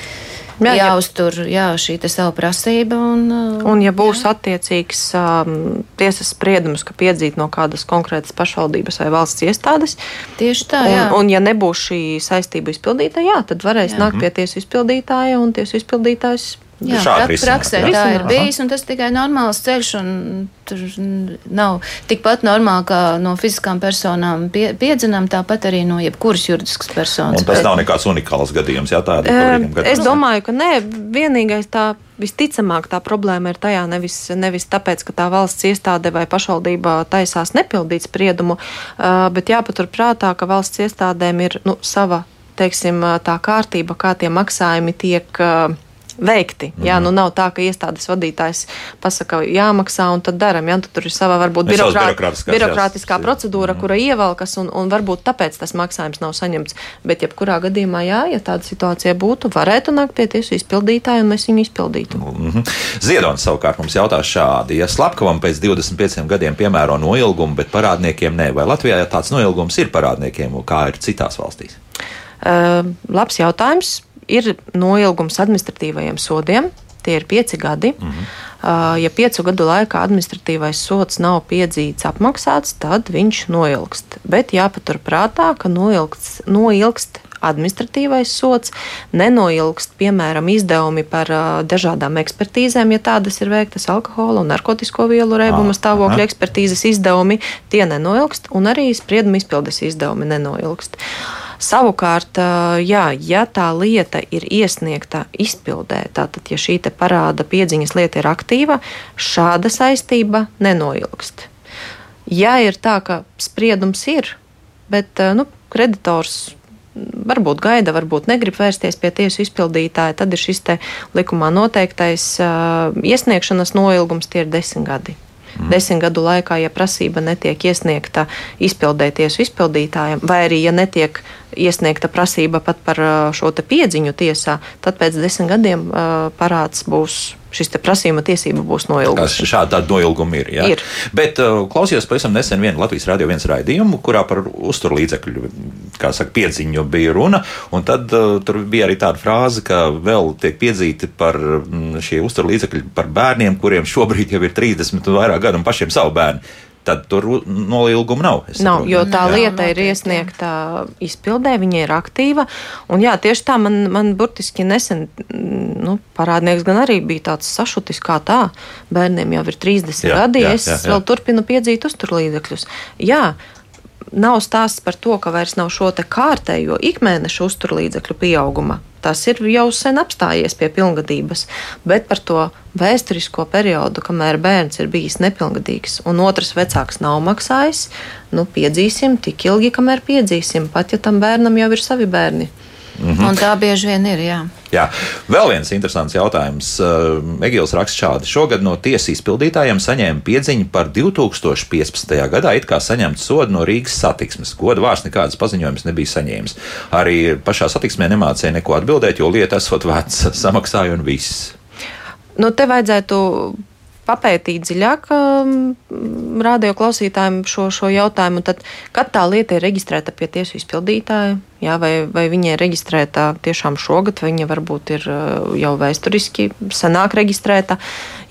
Jā, jā, jāuztur jā, šī te savu prasība. Un, uh, Un, ja būs attiecīgs um, tiesas spriedums, ka piedzīt no kādas konkrētas pašvaldības vai valsts iestādes, tieši tā, jā. un, un ja nebūs šī saistība izpildīta, jā, tad varēs jā. nākt pie tiesu izpildītāja, un tiesu izpildītājs Jā, risināt, praksē jā? tā ir bijis, un tas tikai normāls ceļš, un tur nav tikpat normāli, kā no fiziskām personām pie, piedzinām, tāpat arī no jebkuras juridiskas personas. Un tas Bet- nav nekāds unikāls gadījums, jā, Eh, par viņiem Es domāju, ka nē, vienīgais tā visticamāk tā problēma ir tajā nevis, nevis tāpēc, ka tā valsts iestāde vai pašvaldība taisās nepildīt spriedumu, bet jāpaturprātā, ka valsts iestādēm ir nu, sava, teiksim, tā kārtība, kā tie maksājumi tiek ā, veikti. Mm -hmm. Jā, nu nav tā, ka iestādes vadītājs pasaka, jāmaksā un tad daram. Jā, tad tur ir sava varbūt Ir savas birokrā, birokrātiskās, birokrātiskā jā, procedūra, kura ievelkas un, un varbūt tāpēc tas maksājums nav saņemts. Bet jebkurā gadījumā, jā, ja tāda situācija būtu, varētu nākt pie tiesu izpildītāja un mēs viņu izpildītu. Mhm. Ziedonis savukārt mums jautā šādi: Ja slepkavam pēc 25 gadiem piemēro noilgumu, bet parādniekiem nē, vai Latvijā tāds noilgums ir parādniekiem, kā ir citās valstīs? Uh, labs jautājums. Ir noilgums administratīvajiem sodiem. Tie ir pieci gadi. Mm -hmm. uh, ja piecu gadu laikā administratīvais sots nav piedzīts, apmaksāts, tad viņš noilgst. Bet jāpaturprātā, ka noilgst, noilgst administratīvais sots, nenoilgst, piemēram, izdevumi par uh, dažādām ekspertīzēm, ja tādas ir veiktas alkohola un narkotiku vielu reibuma Ah, stāvokļa ekspertīzes izdevumi, tie nenoilgst, un arī sprieduma izpildes izdevumi nenoilgst. Savukārt, jā, ja tā lieta ir iesniegta izpildē, tātad, ja šī parāda piedziņas lieta ir aktīva, šāda saistība nenoilgst. Ja ir tā, ka spriedums ir, bet nu, kreditors varbūt gaida, varbūt negrib vērsties pie tiesu izpildītāja, tad ir šis likumā noteiktais iesniegšanas noilgums, tie ir desmit gadi. Mm. Desmit gadu laikā, ja prasība netiek iesniegta izpildē tiesu izpildītājam, vai arī, ja netiek iesniegta prasība pat par uh, šo piedziņu tiesā, tad pēc desmit gadiem uh, parāds būs, šis prasījuma tiesība būs Kas noilgusi. šāda noilguma ir. Jā? Ir. Bet uh, klausījos pavisam nesen vienu Latvijas radio viens raidījumu, kurā par uzturlīdzekļu, kā saka, piedziņu bija runa. Un tad uh, tur bija arī tāda frāze, ka vēl tiek piedzīti par mm, šie uzturlīdzekļi par bērniem, kuriem šobrīd jau ir 30 un vairāk gadu un pašiem savu bērnu. Tad tur nolīguma nav. es Nav, saprotu. jo tā Jā, lieta ir iesniegta izpildē, viņa ir aktīva. Un jā, tieši tā man, man burtiski nesen nu, parādnieks gan arī bija tāds sašutis, kā tā. Bērniem jau ir 30 Jā, gadi, jā, es jā, jā. vēl turpinu piedzīt uzturlīdzekļus. Jā, nav stāsts par to, ka vairs nav šo te kārtējo ikmēneša uzturlīdzekļu pieauguma. Tas ir jau sen apstājies pie pilngadības, bet par to vēsturisko periodu, kamēr bērns ir bijis nepilngadīgs un otrs vecāks nav maksājis, nu, piedzīsim tik ilgi, kamēr piedzīsim, pat ja tam bērnam jau ir savi bērni. Mhm. Un tā bieži vien ir. Jā. Jā, vēl viens interesants jautājums. Egils raksta šādi. Šogad no tiesas izpildītājiem saņēma piedziņu par 2015. gadā it kā saņemt sodu no Rīgas satiksmes. Goda vārds nekādas paziņojumus nebija saņēmis. Arī pašā satiksmē nemācīja neko atbildēt, jo lieta esot veca, samaksāja un viss. Nu, te vajadzētu papētīt dziļāk radio klausītājiem šo, šo jautājumu. Tad, kad tā lieta ir reģistrēta pie tiesu izpildītāja, jā, vai, vai viņa ir reģistrēta tiešām šogad, vai viņa varbūt ir uh, jau vēsturiski senāk reģistrēta.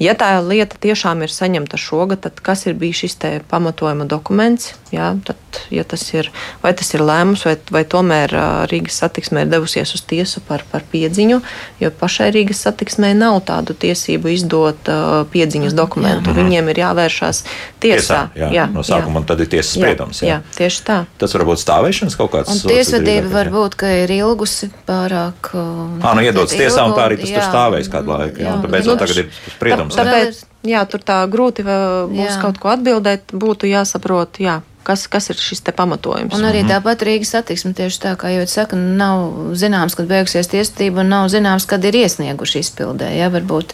Ja tā lieta tiešām ir saņemta šogad, tad kas ir bijis šis pamatojuma dokuments? Jā, tad, ja tas ir, vai tas ir lēmums, vai, vai tomēr uh, Rīgas satiksmē ir devusies uz tiesu par, par piedziņu, jo pašai Rīgas satiksmē nav tādu tiesību izdot uh, piedziņas dokumentu. Viņiem ir jāvēršās tiesā. jā, jā, no sākuma, un tad ir tiesas spriedums. Jā, jā, tieši tā. Tas var būt stāvēšanas kaut kāds. Un tiesvedība var jā. būt, ka ir ilgusi pārāk. Ā, nu iedots tiesā, un tā arī tas tur stāvēs kādu laiku. Jā, un tāpēc nu, tagad ir spriedums. Tā, jā. tāpēc, jā, tur tā grūti būs Jā. kaut ko atbildēt. Būtu jāsaprot, jā, kas, kas ir šis te pamatojums. Un arī tāpat Rīgas satiksme tieši tā, kā jau saka, nav zināms, kad beigsies tiesvedība, un nav zināms, kad ir iesnieguši izpildē. Ja, varbūt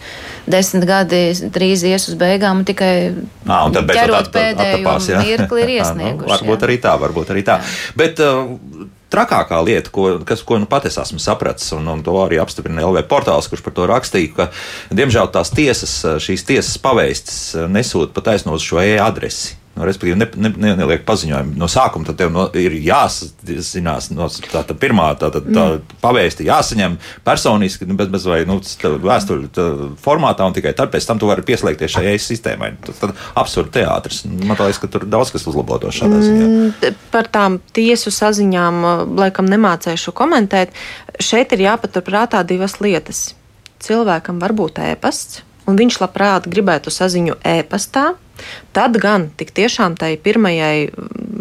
desmit gadi drīz ies uz beigām, un tikai Ā, un ķerot pēdējo jā. mirkli ir Ā, iesnieguši. Nu, varbūt jā. arī tā, varbūt arī tā. Bet, uh, Trakākā lieta, ko, kas, ko nu pat es esmu sapratis, un, un to arī apstiprina LV portāls, kurš par to rakstīja, ka, diemžēl, tās tiesas, šīs tiesas pavēstis nesūta pat aiznos šo e-adresi. Nu, respektīvi, ne, ne, ne, neliek paziņojumu. No sākuma tad tev no, ir jāsazinās, no tā, tā pirmā tā, tā, tā pavēsti jāsaņem personiski, nu, bez, bez vai nu, vēstuļu tā, formātā, un tikai tad pēc tam tu vari pieslēgties šai sistēmai. Tas tad absurds teātris. Man liekas, ka tur daudz kas uzlabotos šādā ziņā. Mm, Par tām tiesu saziņām, uh, laikam, nemācēšu komentēt. Šeit ir jāpaturprātā divas lietas. cilvēkam var būt ēpasts, un viņš labprāt gribētu saziņu ēpastā, tad gan tik tiešām tai pirmajai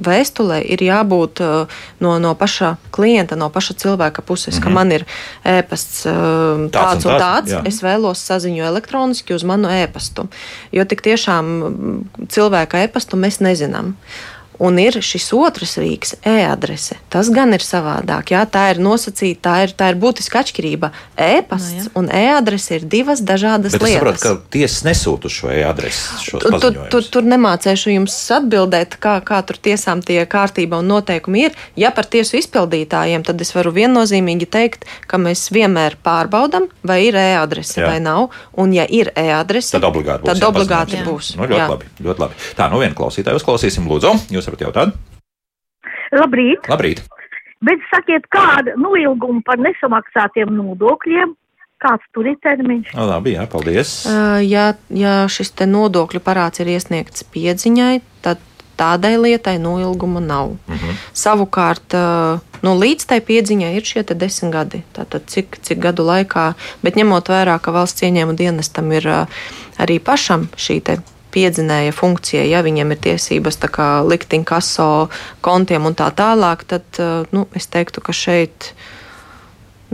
vēstulē ir jābūt uh, no, no paša klienta, no paša cilvēka puses, mm -hmm. ka Mhm. man ir ēpasts uh, tāds un tāds, tāds, jā. es vēlos saziņu elektroniski uz manu ēpastu. Jo tik tiešām mm, cilvēka ēpastu mēs nezinām. Un ir šis otrs rīks, e-adrese. Tas gan ir savādāk. Jā, tā ir nosacīta, tā ir, tā ir būtiska atšķirība. E-pasts Nu, jā. un e-adrese ir divas dažādas Bet es lietas. saprotu, ka tiesas nesūta šo e-adresi. šos Tu, tu, tu, paziņojumus. tur nemācēšu jums atbildēt, kā, kā tur tiesām tie kārtība un noteikumi ir. Ja par tiesu izpildītājiem, tad es varu viennozīmīgi teikt, ka mēs vienmēr pārbaudam, vai ir e-adrese Jā. vai nav. Un, ja ir e-adrese, Tad obligāti būs. tad jā, obligāti paziņojums. būs. Nu, ļoti Jā. labi, ļoti labi. Tā, nu vienu klausītāju uzklausīsim, lūdzu. Jūs varat jautāt? Labrīt! Labrīt! Bet sakiet, kāda noilguma par nesamaksātiem nodokļiem? Kāds tur ir termiņš? O, labi, jā, paldies. Uh, Ja, ja šis te nodokļu parāds ir iesniegts piedziņai, tad tādai lietai noilguma nav. Mhm. Uh -huh. Savukārt, uh, nu, līdz tai piedziņai ir šie desmit gadi. Tātad cik, cik gadu laikā, bet ņemot vērā, ka valsts ieņēmuma dienestam ir uh, arī pašam šī piedzinēja funkcija, ja viņiem ir tiesības kā likt inkaso kontiem un tā tālāk, tad uh, nu, es teiktu, ka šeit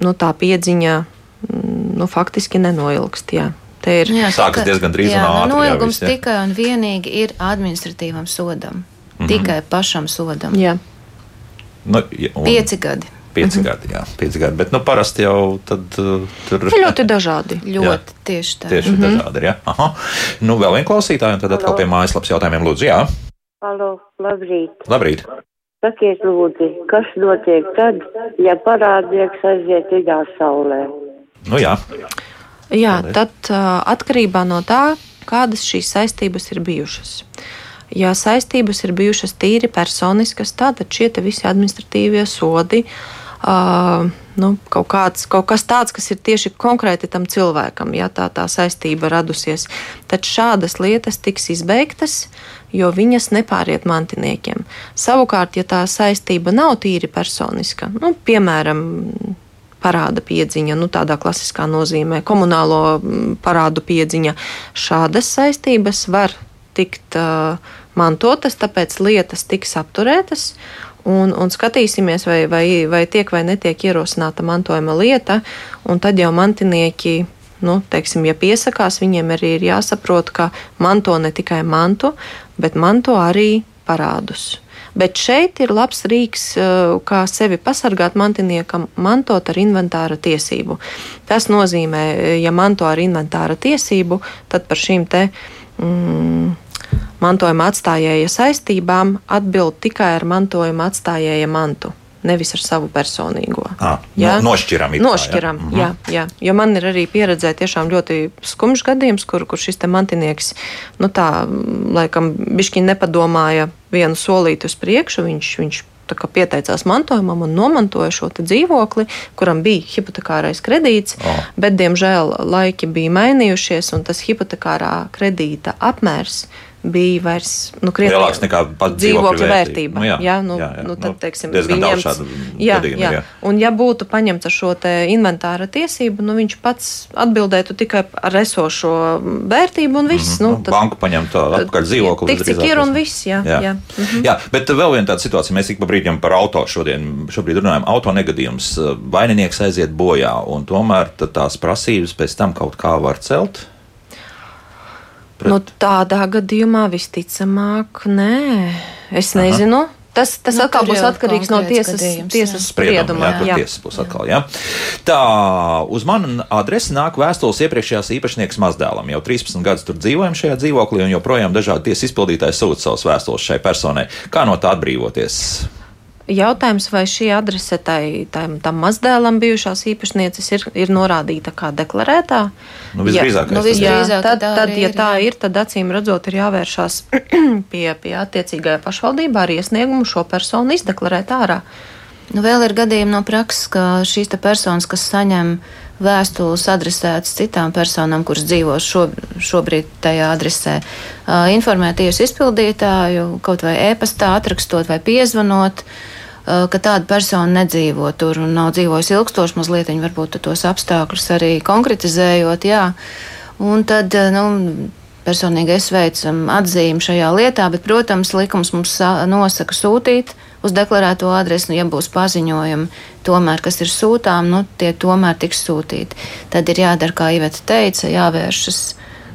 nu, tā piedziņa mm, nu, faktiski nenoilgst. Jā. Te ir Jā, Sākas tikai- diezgan drīz un jā, ātri, nu, jā, Noilgums viss, jā. tikai un vienīgi ir administratīvam sodam. Mhm. Tikai pašam sodam. Jā. Nu, ja, un- Pieci gadi. Pieci gadi, jā, pieci gadi. Bet, nu, parasti jau tad uh, tur Ir ļoti dažādi. Ļoti tieši tā. Tieši mm -hmm. dažādi ir. Jā. Aha. Nu, vēl viena klausītāja, un tad atkal pie mājaslapas jautājumiem lūdzu. Jā, Halo, labrīt. labrīt. Sakiet, lūdzu, kas notiek tad, ja parādnieks aiziet dziļā saulē? Nu, jā. Jā, Paldies. tad uh, atkarībā no tā, kādas šīs saistības ir bijušas. Ja saistības ir bijušas tīri personiskas, tad šie visi administratīvie sodi. Uh, nu, kaut, kāds, kaut kas tāds, kas ir tieši konkrēti tam cilvēkam, ja tā, tā saistība radusies, tad šādas lietas tiks izbeigtas, jo viņas nepāriet mantiniekiem. Savukārt, ja tā saistība nav tīri personiska, nu, piemēram, parāda piedziņa, nu, tādā klasiskā nozīmē, komunālo mm, parādu piedziņa. Šādas saistības var tikt uh, mantotas, tāpēc lietas tiks apturētas. Un, un skatīsimies, vai, vai, vai tiek vai netiek ierosināta mantojuma lieta, un tad jau mantinieki. Nu, teiksim, ja piesakās, viņiem arī ir jāsaprot, ka manto ne tikai mantu, bet manto arī parādus. Bet šeit ir labs rīks, eh, kā sevi pasargāt mantiniekam, mantot ar inventāra tiesību. Tas nozīmē, eh, ja manto ar inventāra tiesību, tad par šīm te mm, mantojuma atstājēja saistībām atbild tikai ar mantojuma atstājēja mantu. Nevis ar savu personīgo. À, no, nošķiram. Nošķiram, jā. Mhm. jā, jā. Jo man ir arī pieredzē tiešām ļoti skumjš gadījums, kur, kur šis mantinieks, nu tā, laikam, bišķiņ nepadomāja vienu solīti uz priekšu, viņš, viņš tā pieteicās mantojumam un nomantoja šo dzīvokli, kuram bija hipotekārais kredīts, O. bet, diemžēl, laiki bija mainījušies, un tas hipotekārā kredīta apmērs bija vairs nu, krietni Lielāks nekā pats dzīvokļa vērtība. Nu, jā, jā, nu, jā, jā. Nu, tad, Nu, teiksim, diezgan daudz šādu jā, gadījumu jā. jā. Un, ja būtu paņemts ar šo inventāra tiesību, nu, viņš pats atbildētu tikai ar esošo vērtību un viss. Nu, banku paņemt atpakaļ dzīvokli. Tik, cik ir un viss, jā. Jā. jā. Mhm. Jā, bet vēl viena tāda situācija, mēs ik pa brīdim par auto šodien šobrīd runājam. Auto negadījums, vaininieks aiziet bojā, un tomēr tad tās prasības pēc tam kaut kā var celt. Nu, tādā gadījumā visticamāk, nē, es nezinu. Tas, tas Nu, atkal būs atkarīgs no tiesas, gadījums, jā. tiesas sprieduma. jā, tur tiesas būs atkal. Jā. Tā, uz manu adresi nāk vēstules iepriekšējās īpašnieks mazdēlam. Jau 13 gadus tur dzīvojam šajā dzīvoklī, un joprojām dažādi tiesas izpildītāji sūta savus vēstules šai personai. Kā no tā atbrīvoties? Jautājums, vai šī adrese tai, tam, tam mazdēlam bijušās īpašnieces ir, ir norādīta kā deklarētā? Nu, visdrīzākais nu, tas ir. visdrīzāk. Jā, tad, tā tad, ja ir, tā jā. ir, tad acīm redzot, ir jāvēršās pie, pie attiecīgajā pašvaldībā ar iesniegumu šo personu izdeklarēt ārā. Nu, vēl ir gadījumi no prakses, ka šīs personas, kas saņem vēstules adresētas citām personām, kuras dzīvo šo, šobrīd tajā adresē, informē tiesu izpildītāju, kaut vai e-pastā atrakstot vai piezvanot. Ka tāda persona nedzīvo tur un nav dzīvojusi ilgstoši, mazliet viņa varbūt tos apstākļus arī konkretizējot. Jā. Un tad, nu, personīgi es veicu atzīmi šajā lietā, bet, protams, likums mums nosaka sūtīt uz deklarēto adresi, nu, ja būs paziņojumi, tomēr, kas ir sūtām, nu, tie tomēr tiks sūtīti. Tad ir jādara, kā Iveta teica, jāvēršas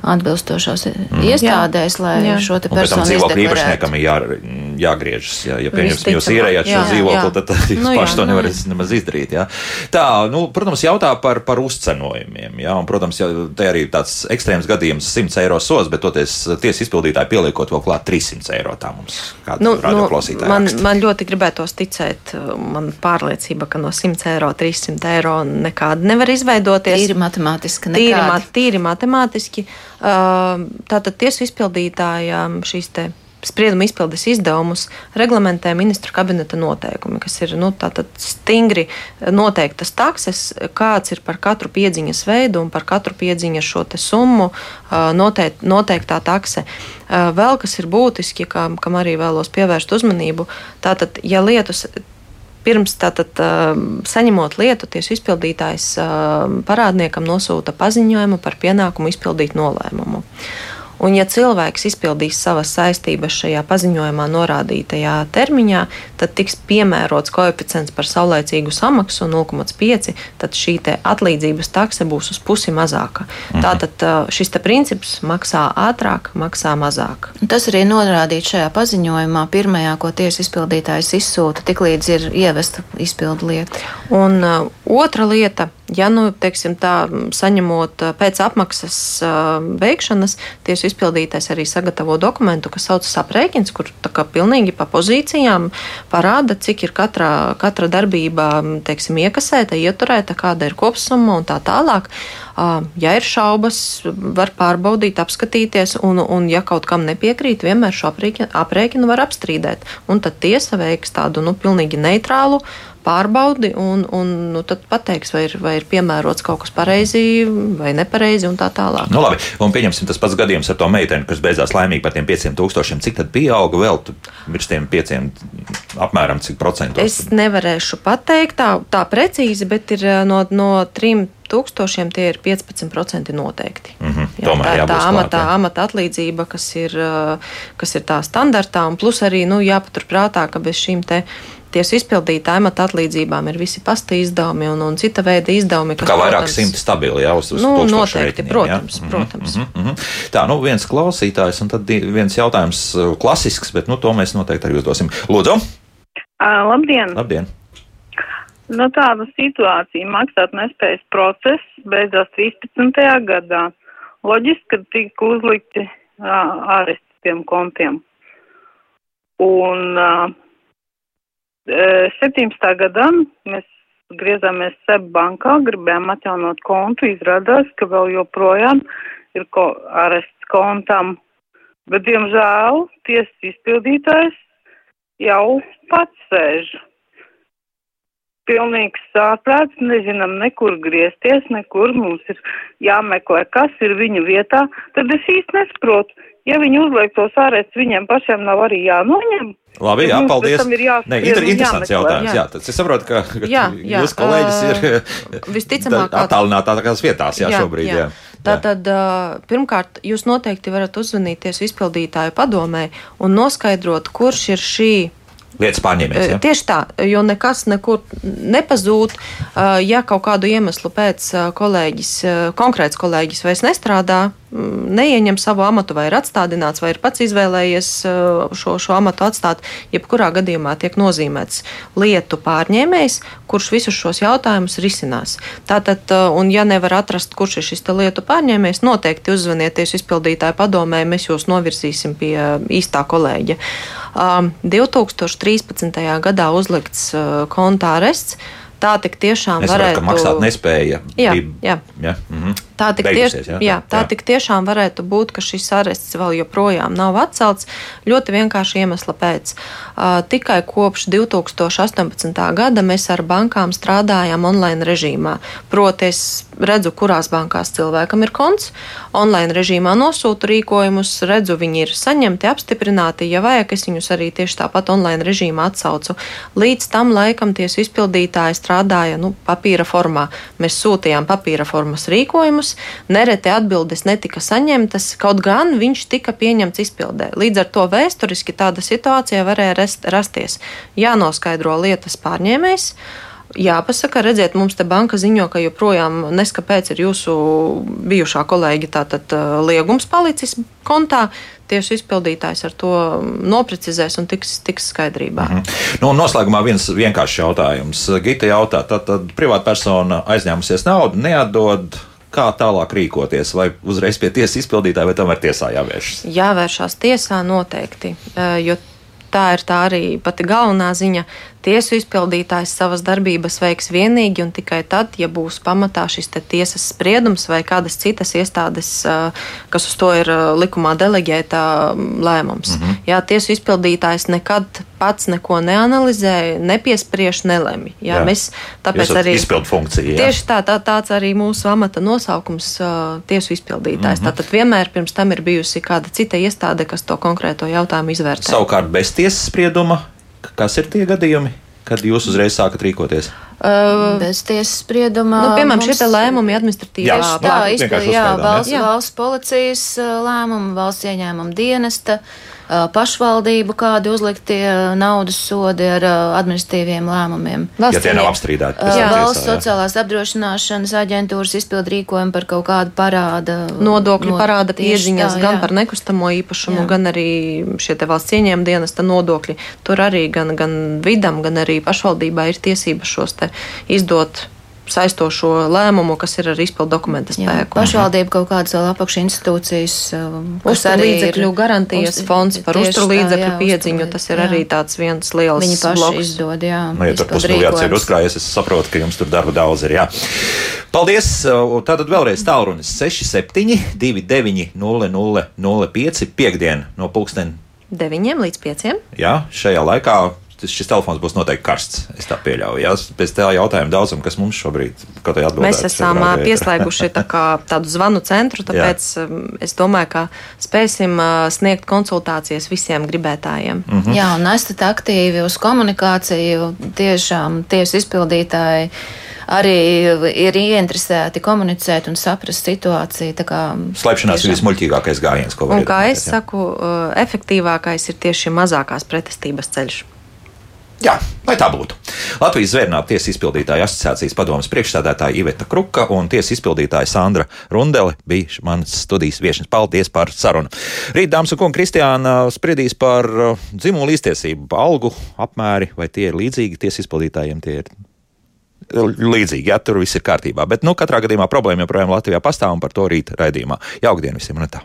atbilstošās mm. iestādēs, lai jā. šo te personu dzīvokļu īpašniekam ir jā, jāgriežas. Jā, ja, pieņemsim, jūs īrējāt šo dzīvokli, tad jūs nu, paši to nu, nevarat nemaz izdarīt. Jā. Tā, nu, protams, jautā par, par uzcenojumiem. Jā, un, protams, ja te arī tāds ekstrēms gadījums 100 eiro sos, bet toties tiesa izpildītāji pieliekot vēl klāt 300 eiro. Tā mums kāda nu, nu, man, raksta. man ļoti gribētos ticēt, man pārliecība, ka no 100 eiro 300 eiro nekāda nevar izveidoties. Tīri matemātiski. Tīri, ma tīri matemātiski. Tātad tiesu izpildītājām šīs sprieduma izpildes izdevumus reglamentē ministru kabineta noteikumi, kas ir nu, stingri noteiktas takses, kāds ir par katru piedziņas veidu un par katru piedziņas šo summu noteikt, noteiktā takse. Vēl kas ir būtiski, kam, kam arī vēlos pievērst uzmanību, tātad, ja lietus pirms tātad, saņemot lietu, tiesu izpildītājs parādniekam nosūta paziņojumu par pienākumu izpildīt nolēmumu. Un, ja cilvēks izpildīs savas saistības šajā paziņojumā norādītajā termiņā, tad tiks piemērots koeficients par saulēcīgu samaksu 0,5, tad šī atlīdzības takse būs uz pusi mazāka. Mhm. Tātad šis princips maksā ātrāk, maksā mazāk. Tas arī norādīts šajā paziņojumā, pirmajā, ko tiesas izpildītājs izsūta, tiklīdz ir ievesta izpildu lieta. Un uh, otra lieta Ja nu, teiksim, tā, saņemot pēc apmaksas veikšanas, tiesu izpildītājs arī sagatavo dokumentu, kas saucas aprēķins, kur kā, pilnīgi pa pozīcijām parāda, cik ir katra, katra darbība teiksim, iekasēta, ieturēta, kāda ir kopsumma un tā tālāk. Ja ir šaubas, var pārbaudīt, apskatīties, un, un ja kaut kam nepiekrīt, vienmēr šo aprēķinu var apstrīdēt. Un tad tiesa veiks tādu nu, pilnīgi neitrālu pārbaudi un, un nu, tad pateiks, vai ir, vai ir piemērots kaut kas pareizi vai nepareizi un tā tālāk. Nu, labi, un pieņemsim tas pats gadījums ar to meiteni, kas beidzās laimīgi par tiem 500 cik tad pieauga vēl virs tiem 5 apmēram cik procentos? Es nevarēšu pateikt tā, tā precīzi, bet ir no, no 3 tūkstošiem tie ir 15% noteikti. Mm -hmm, jā, tā ir tā klāt, amata atlīdzība, kas ir, kas ir tā standartā, un plus arī nu, jāpaturprātā, ka bez šīm te tiesu izpildītāja amata atlīdzībām ir visi pasta izdevumi un, un cita veida izdevumi. Kas, kā vairāk protams, simti stabili jau uz, nu, noteikti, reiķiniem, protams, jā? protams. Mm -hmm, mm -hmm. Tā, nu viens klausītājs un tad viens jautājums klasisks, bet nu to mēs noteikti arī uzdosim. Lūdzu! Uh, labdien! Labdien! Nu, tāda situācija maksāt nespējas process beidzās 13. gadā. Loģiski, ka tika uzlikti aresti tiem kontiem. Un uh, 17. gadā mēs griezāmies SEB bankā, gribējām atjaunot kontu, izrādās, ka vēl joprojām ir ko arests kontam, bet, diemžēl, tiesas izpildītājs jau pats sēž. Pilnīgs sāprāts, nezinām nekur griezties, nekur mums ir jāmeklē, kas ir viņa vietā, tad es īsti nesaprotu, ja viņi uzliek tos ārēs, viņiem pašiem nav arī jānoņem. Labi, jā, paldies. Nē, inter, interesants jautājums. Jā. Jā, es saprotu, ka, ka jā, jā, jūs kolēģis ir uh, visticamāk attālinātākās vietās jā, jā, šobrīd. Jā. Jā. Tātad, pirmkārt, jūs noteikti varat uzvanīties izpildītāju padomē un noskaidrot, kurš ir šī Lietas pārņēmējs. Ja? Tieši tā, jo nekas nekur nepazūd. Ja kaut kādu iemeslu pēc kolēģis, konkrēts kolēģis vairs nestrādā, neieņem savu amatu vai ir atstādināts, vai ir pats izvēlējies šo, šo amatu atstāt, jebkurā gadījumā tiek nozīmēts lietu pārņēmējs, kurš visus šos jautājumus risinās. Tātad, un ja nevar atrast, kurš ir šis lietu pārņēmējs, noteikti uzzvanieties izpildītāju padomē, mēs jūs novirzīsim pie īstā kolēģa. 2013. gadā uzlikts konta arests. Tā tik tiešām varētu būt. Maksāt nespēja. Jā, jā. jā. Mhm. Tā tik, tieš, jā? jā, tā Jā. tik tiešām varētu būt, ka šis arests vēl joprojām nav atcelts. Ļoti vienkārši iemesla pēc. Uh, tikai kopš 2018. gada mēs ar bankām strādājam online režīmā. Proti, es redzu, kurās bankās cilvēkam ir konts, online režīmā nosūtu rīkojumus, redzu, viņi ir saņemti, apstiprināti. Ja vajag, es viņus arī tieši tāpat online režīmā atsaucu. Līdz tam laikam tiesu izpildītāji strādāja nu, papīra formā. Mēs sūtījām papīra formas rīkojumus, nereti atbildes netika saņemtas, kaut gan viņš tika pieņemts izpildē. Līdz ar to vēsturiski tāda situācija varēja rast, rasties. Jānoskaidro lietas pārņēmējs. Jāpasaka, redziet, mums te banka ziņo, ka joprojām neskapēc ir jūsu bijušā kolēģi tātad uh, liegums palicis kontā. Tieši izpildītājs ar to noprecizēs un tiks, tiks skaidrībā. Mm -hmm. Nu, noslēgumā viens vienkāršs jautājums. Gita jautā, tad, tad privātpersona aizņēmusies naudu, neatdod. Kā tālāk rīkoties? Vai uzreiz pie tiesas izpildītāja, vai tam var tiesā jāvēršas? Jāvēršās tiesā noteikti, jo tā ir tā arī pati galvenā ziņa. Tiesu izpildītājs savas darbības veiks vienīgi un tikai tad, ja būs pamatā šis tiesas spriedums vai kādas citas iestādes, eh, kas uz to ir eh, likumā deleģēta mm, lēmums. Mm -hmm. Jā, tiesu izpildītājs nekad pats neko neanalizē, nepiespriež, nelemj. Jā, Jā. Mēs tāpēc arī. izpildu funkcija, jā? Tieši tā, tā, tāds arī mūsu amata nosaukums uh, - tiesu izpildītājs. Mm -hmm. Tātad vienmēr pirms tam ir bijusi kāda cita iestāde, kas to konkrēto jautājumu izvērtē. Savukārt, bez tiesas sprieduma, kas ir tie gadījumi, kad jūs uzreiz sākat rīkoties? Uh, Bez tiesas sprieduma. nu, piemēram, mums- šie lēmumi administratīvā Jā, izpildi, jā, uzskaidām, valsts, jā. valsts policijas uh, lēmumu, valsts ieņēmuma dienesta, uh, pašvaldību kādi uzliktie naudas sodi ar administratīviem lēmumiem. Ja tie nav apstrīdēti. tam Valsts jā. sociālās apdrošināšanas aģentūras izpildu rīkojumu par kaut kādu parāda. Nodokļu no- parāda pieziņas tā, gan jā. par nekustamo īpašumu, Jā. gan arī šie te valsts ieņēmuma dienesta nodokļi. Tur arī gan, gan vidam, gan arī pašvaldībā ir tiesības šos te izdot saistošo lēmumu, kas ir ar izpildu dokumenta Jā, spēku. pašvaldība kaut kādas vēl apakšinstitūcijas. um, kas Uzturu arī ir- līdzekļu garantijas Uz- fonds par tieši uzturu tā, līdzekļu jā, piedziņu. Tas ir jā. arī tāds viens liels Viņi paši bloks. izdod, jā. Nu, ja tur izpildu pusmiljards ir uzkrājies, es saprotu, ka jums tur darba daudz ir. Jā. Paldies! Tātad vēlreiz tālrunis 67, 29, 0005, piekdien no pulksten. 9 līdz 5. Jā, šajā laikā tas- šis telefons būs noteikti karsts. Es tā pieļauju. Jā, pēc tā jautājuma daudzam, kas mums šobrīd kaut kādā atbildē. Mēs esam pieslēguši tā kā tādu zvanu centru, tāpēc um, es domāju, ka spēsim sniegt konsultācijas visiem gribētājiem. Mm. Jā, un esat aktīvi uz komunikāciju. Tiešām tiesu izpildītāji arī ir ieinteresēti komunicēt un saprast situāciju. tā kā Slēpšanās ir vismuļķīgākais gājiens, ko var Un kā es jā. saku, efektīvākais ir tieši mazākās pretestības ceļš. Jā, lai tā būtu. Latvijas Zvērnāta tiesas izpildītāja asociācijas padomas priekšstādātāja Iveta Kruka un tiesas izpildītāja Sandra Rundele bija manas studijas viesnes. Paldies par sarunu. Rīt, dāmas un kungi, Kristiāna spriedīs par uh, dzimumu līdztiesību, algu apmēri, vai tie ir līdzīgi tiesas izpildītājiem. Tie ir līdzīgi, ja tur viss ir kārtībā. Bet, nu, katrā gadījumā problēma joprojām Latvijā pastāv un par to rīt raidījumā. Jaukdien visiem! Un tā.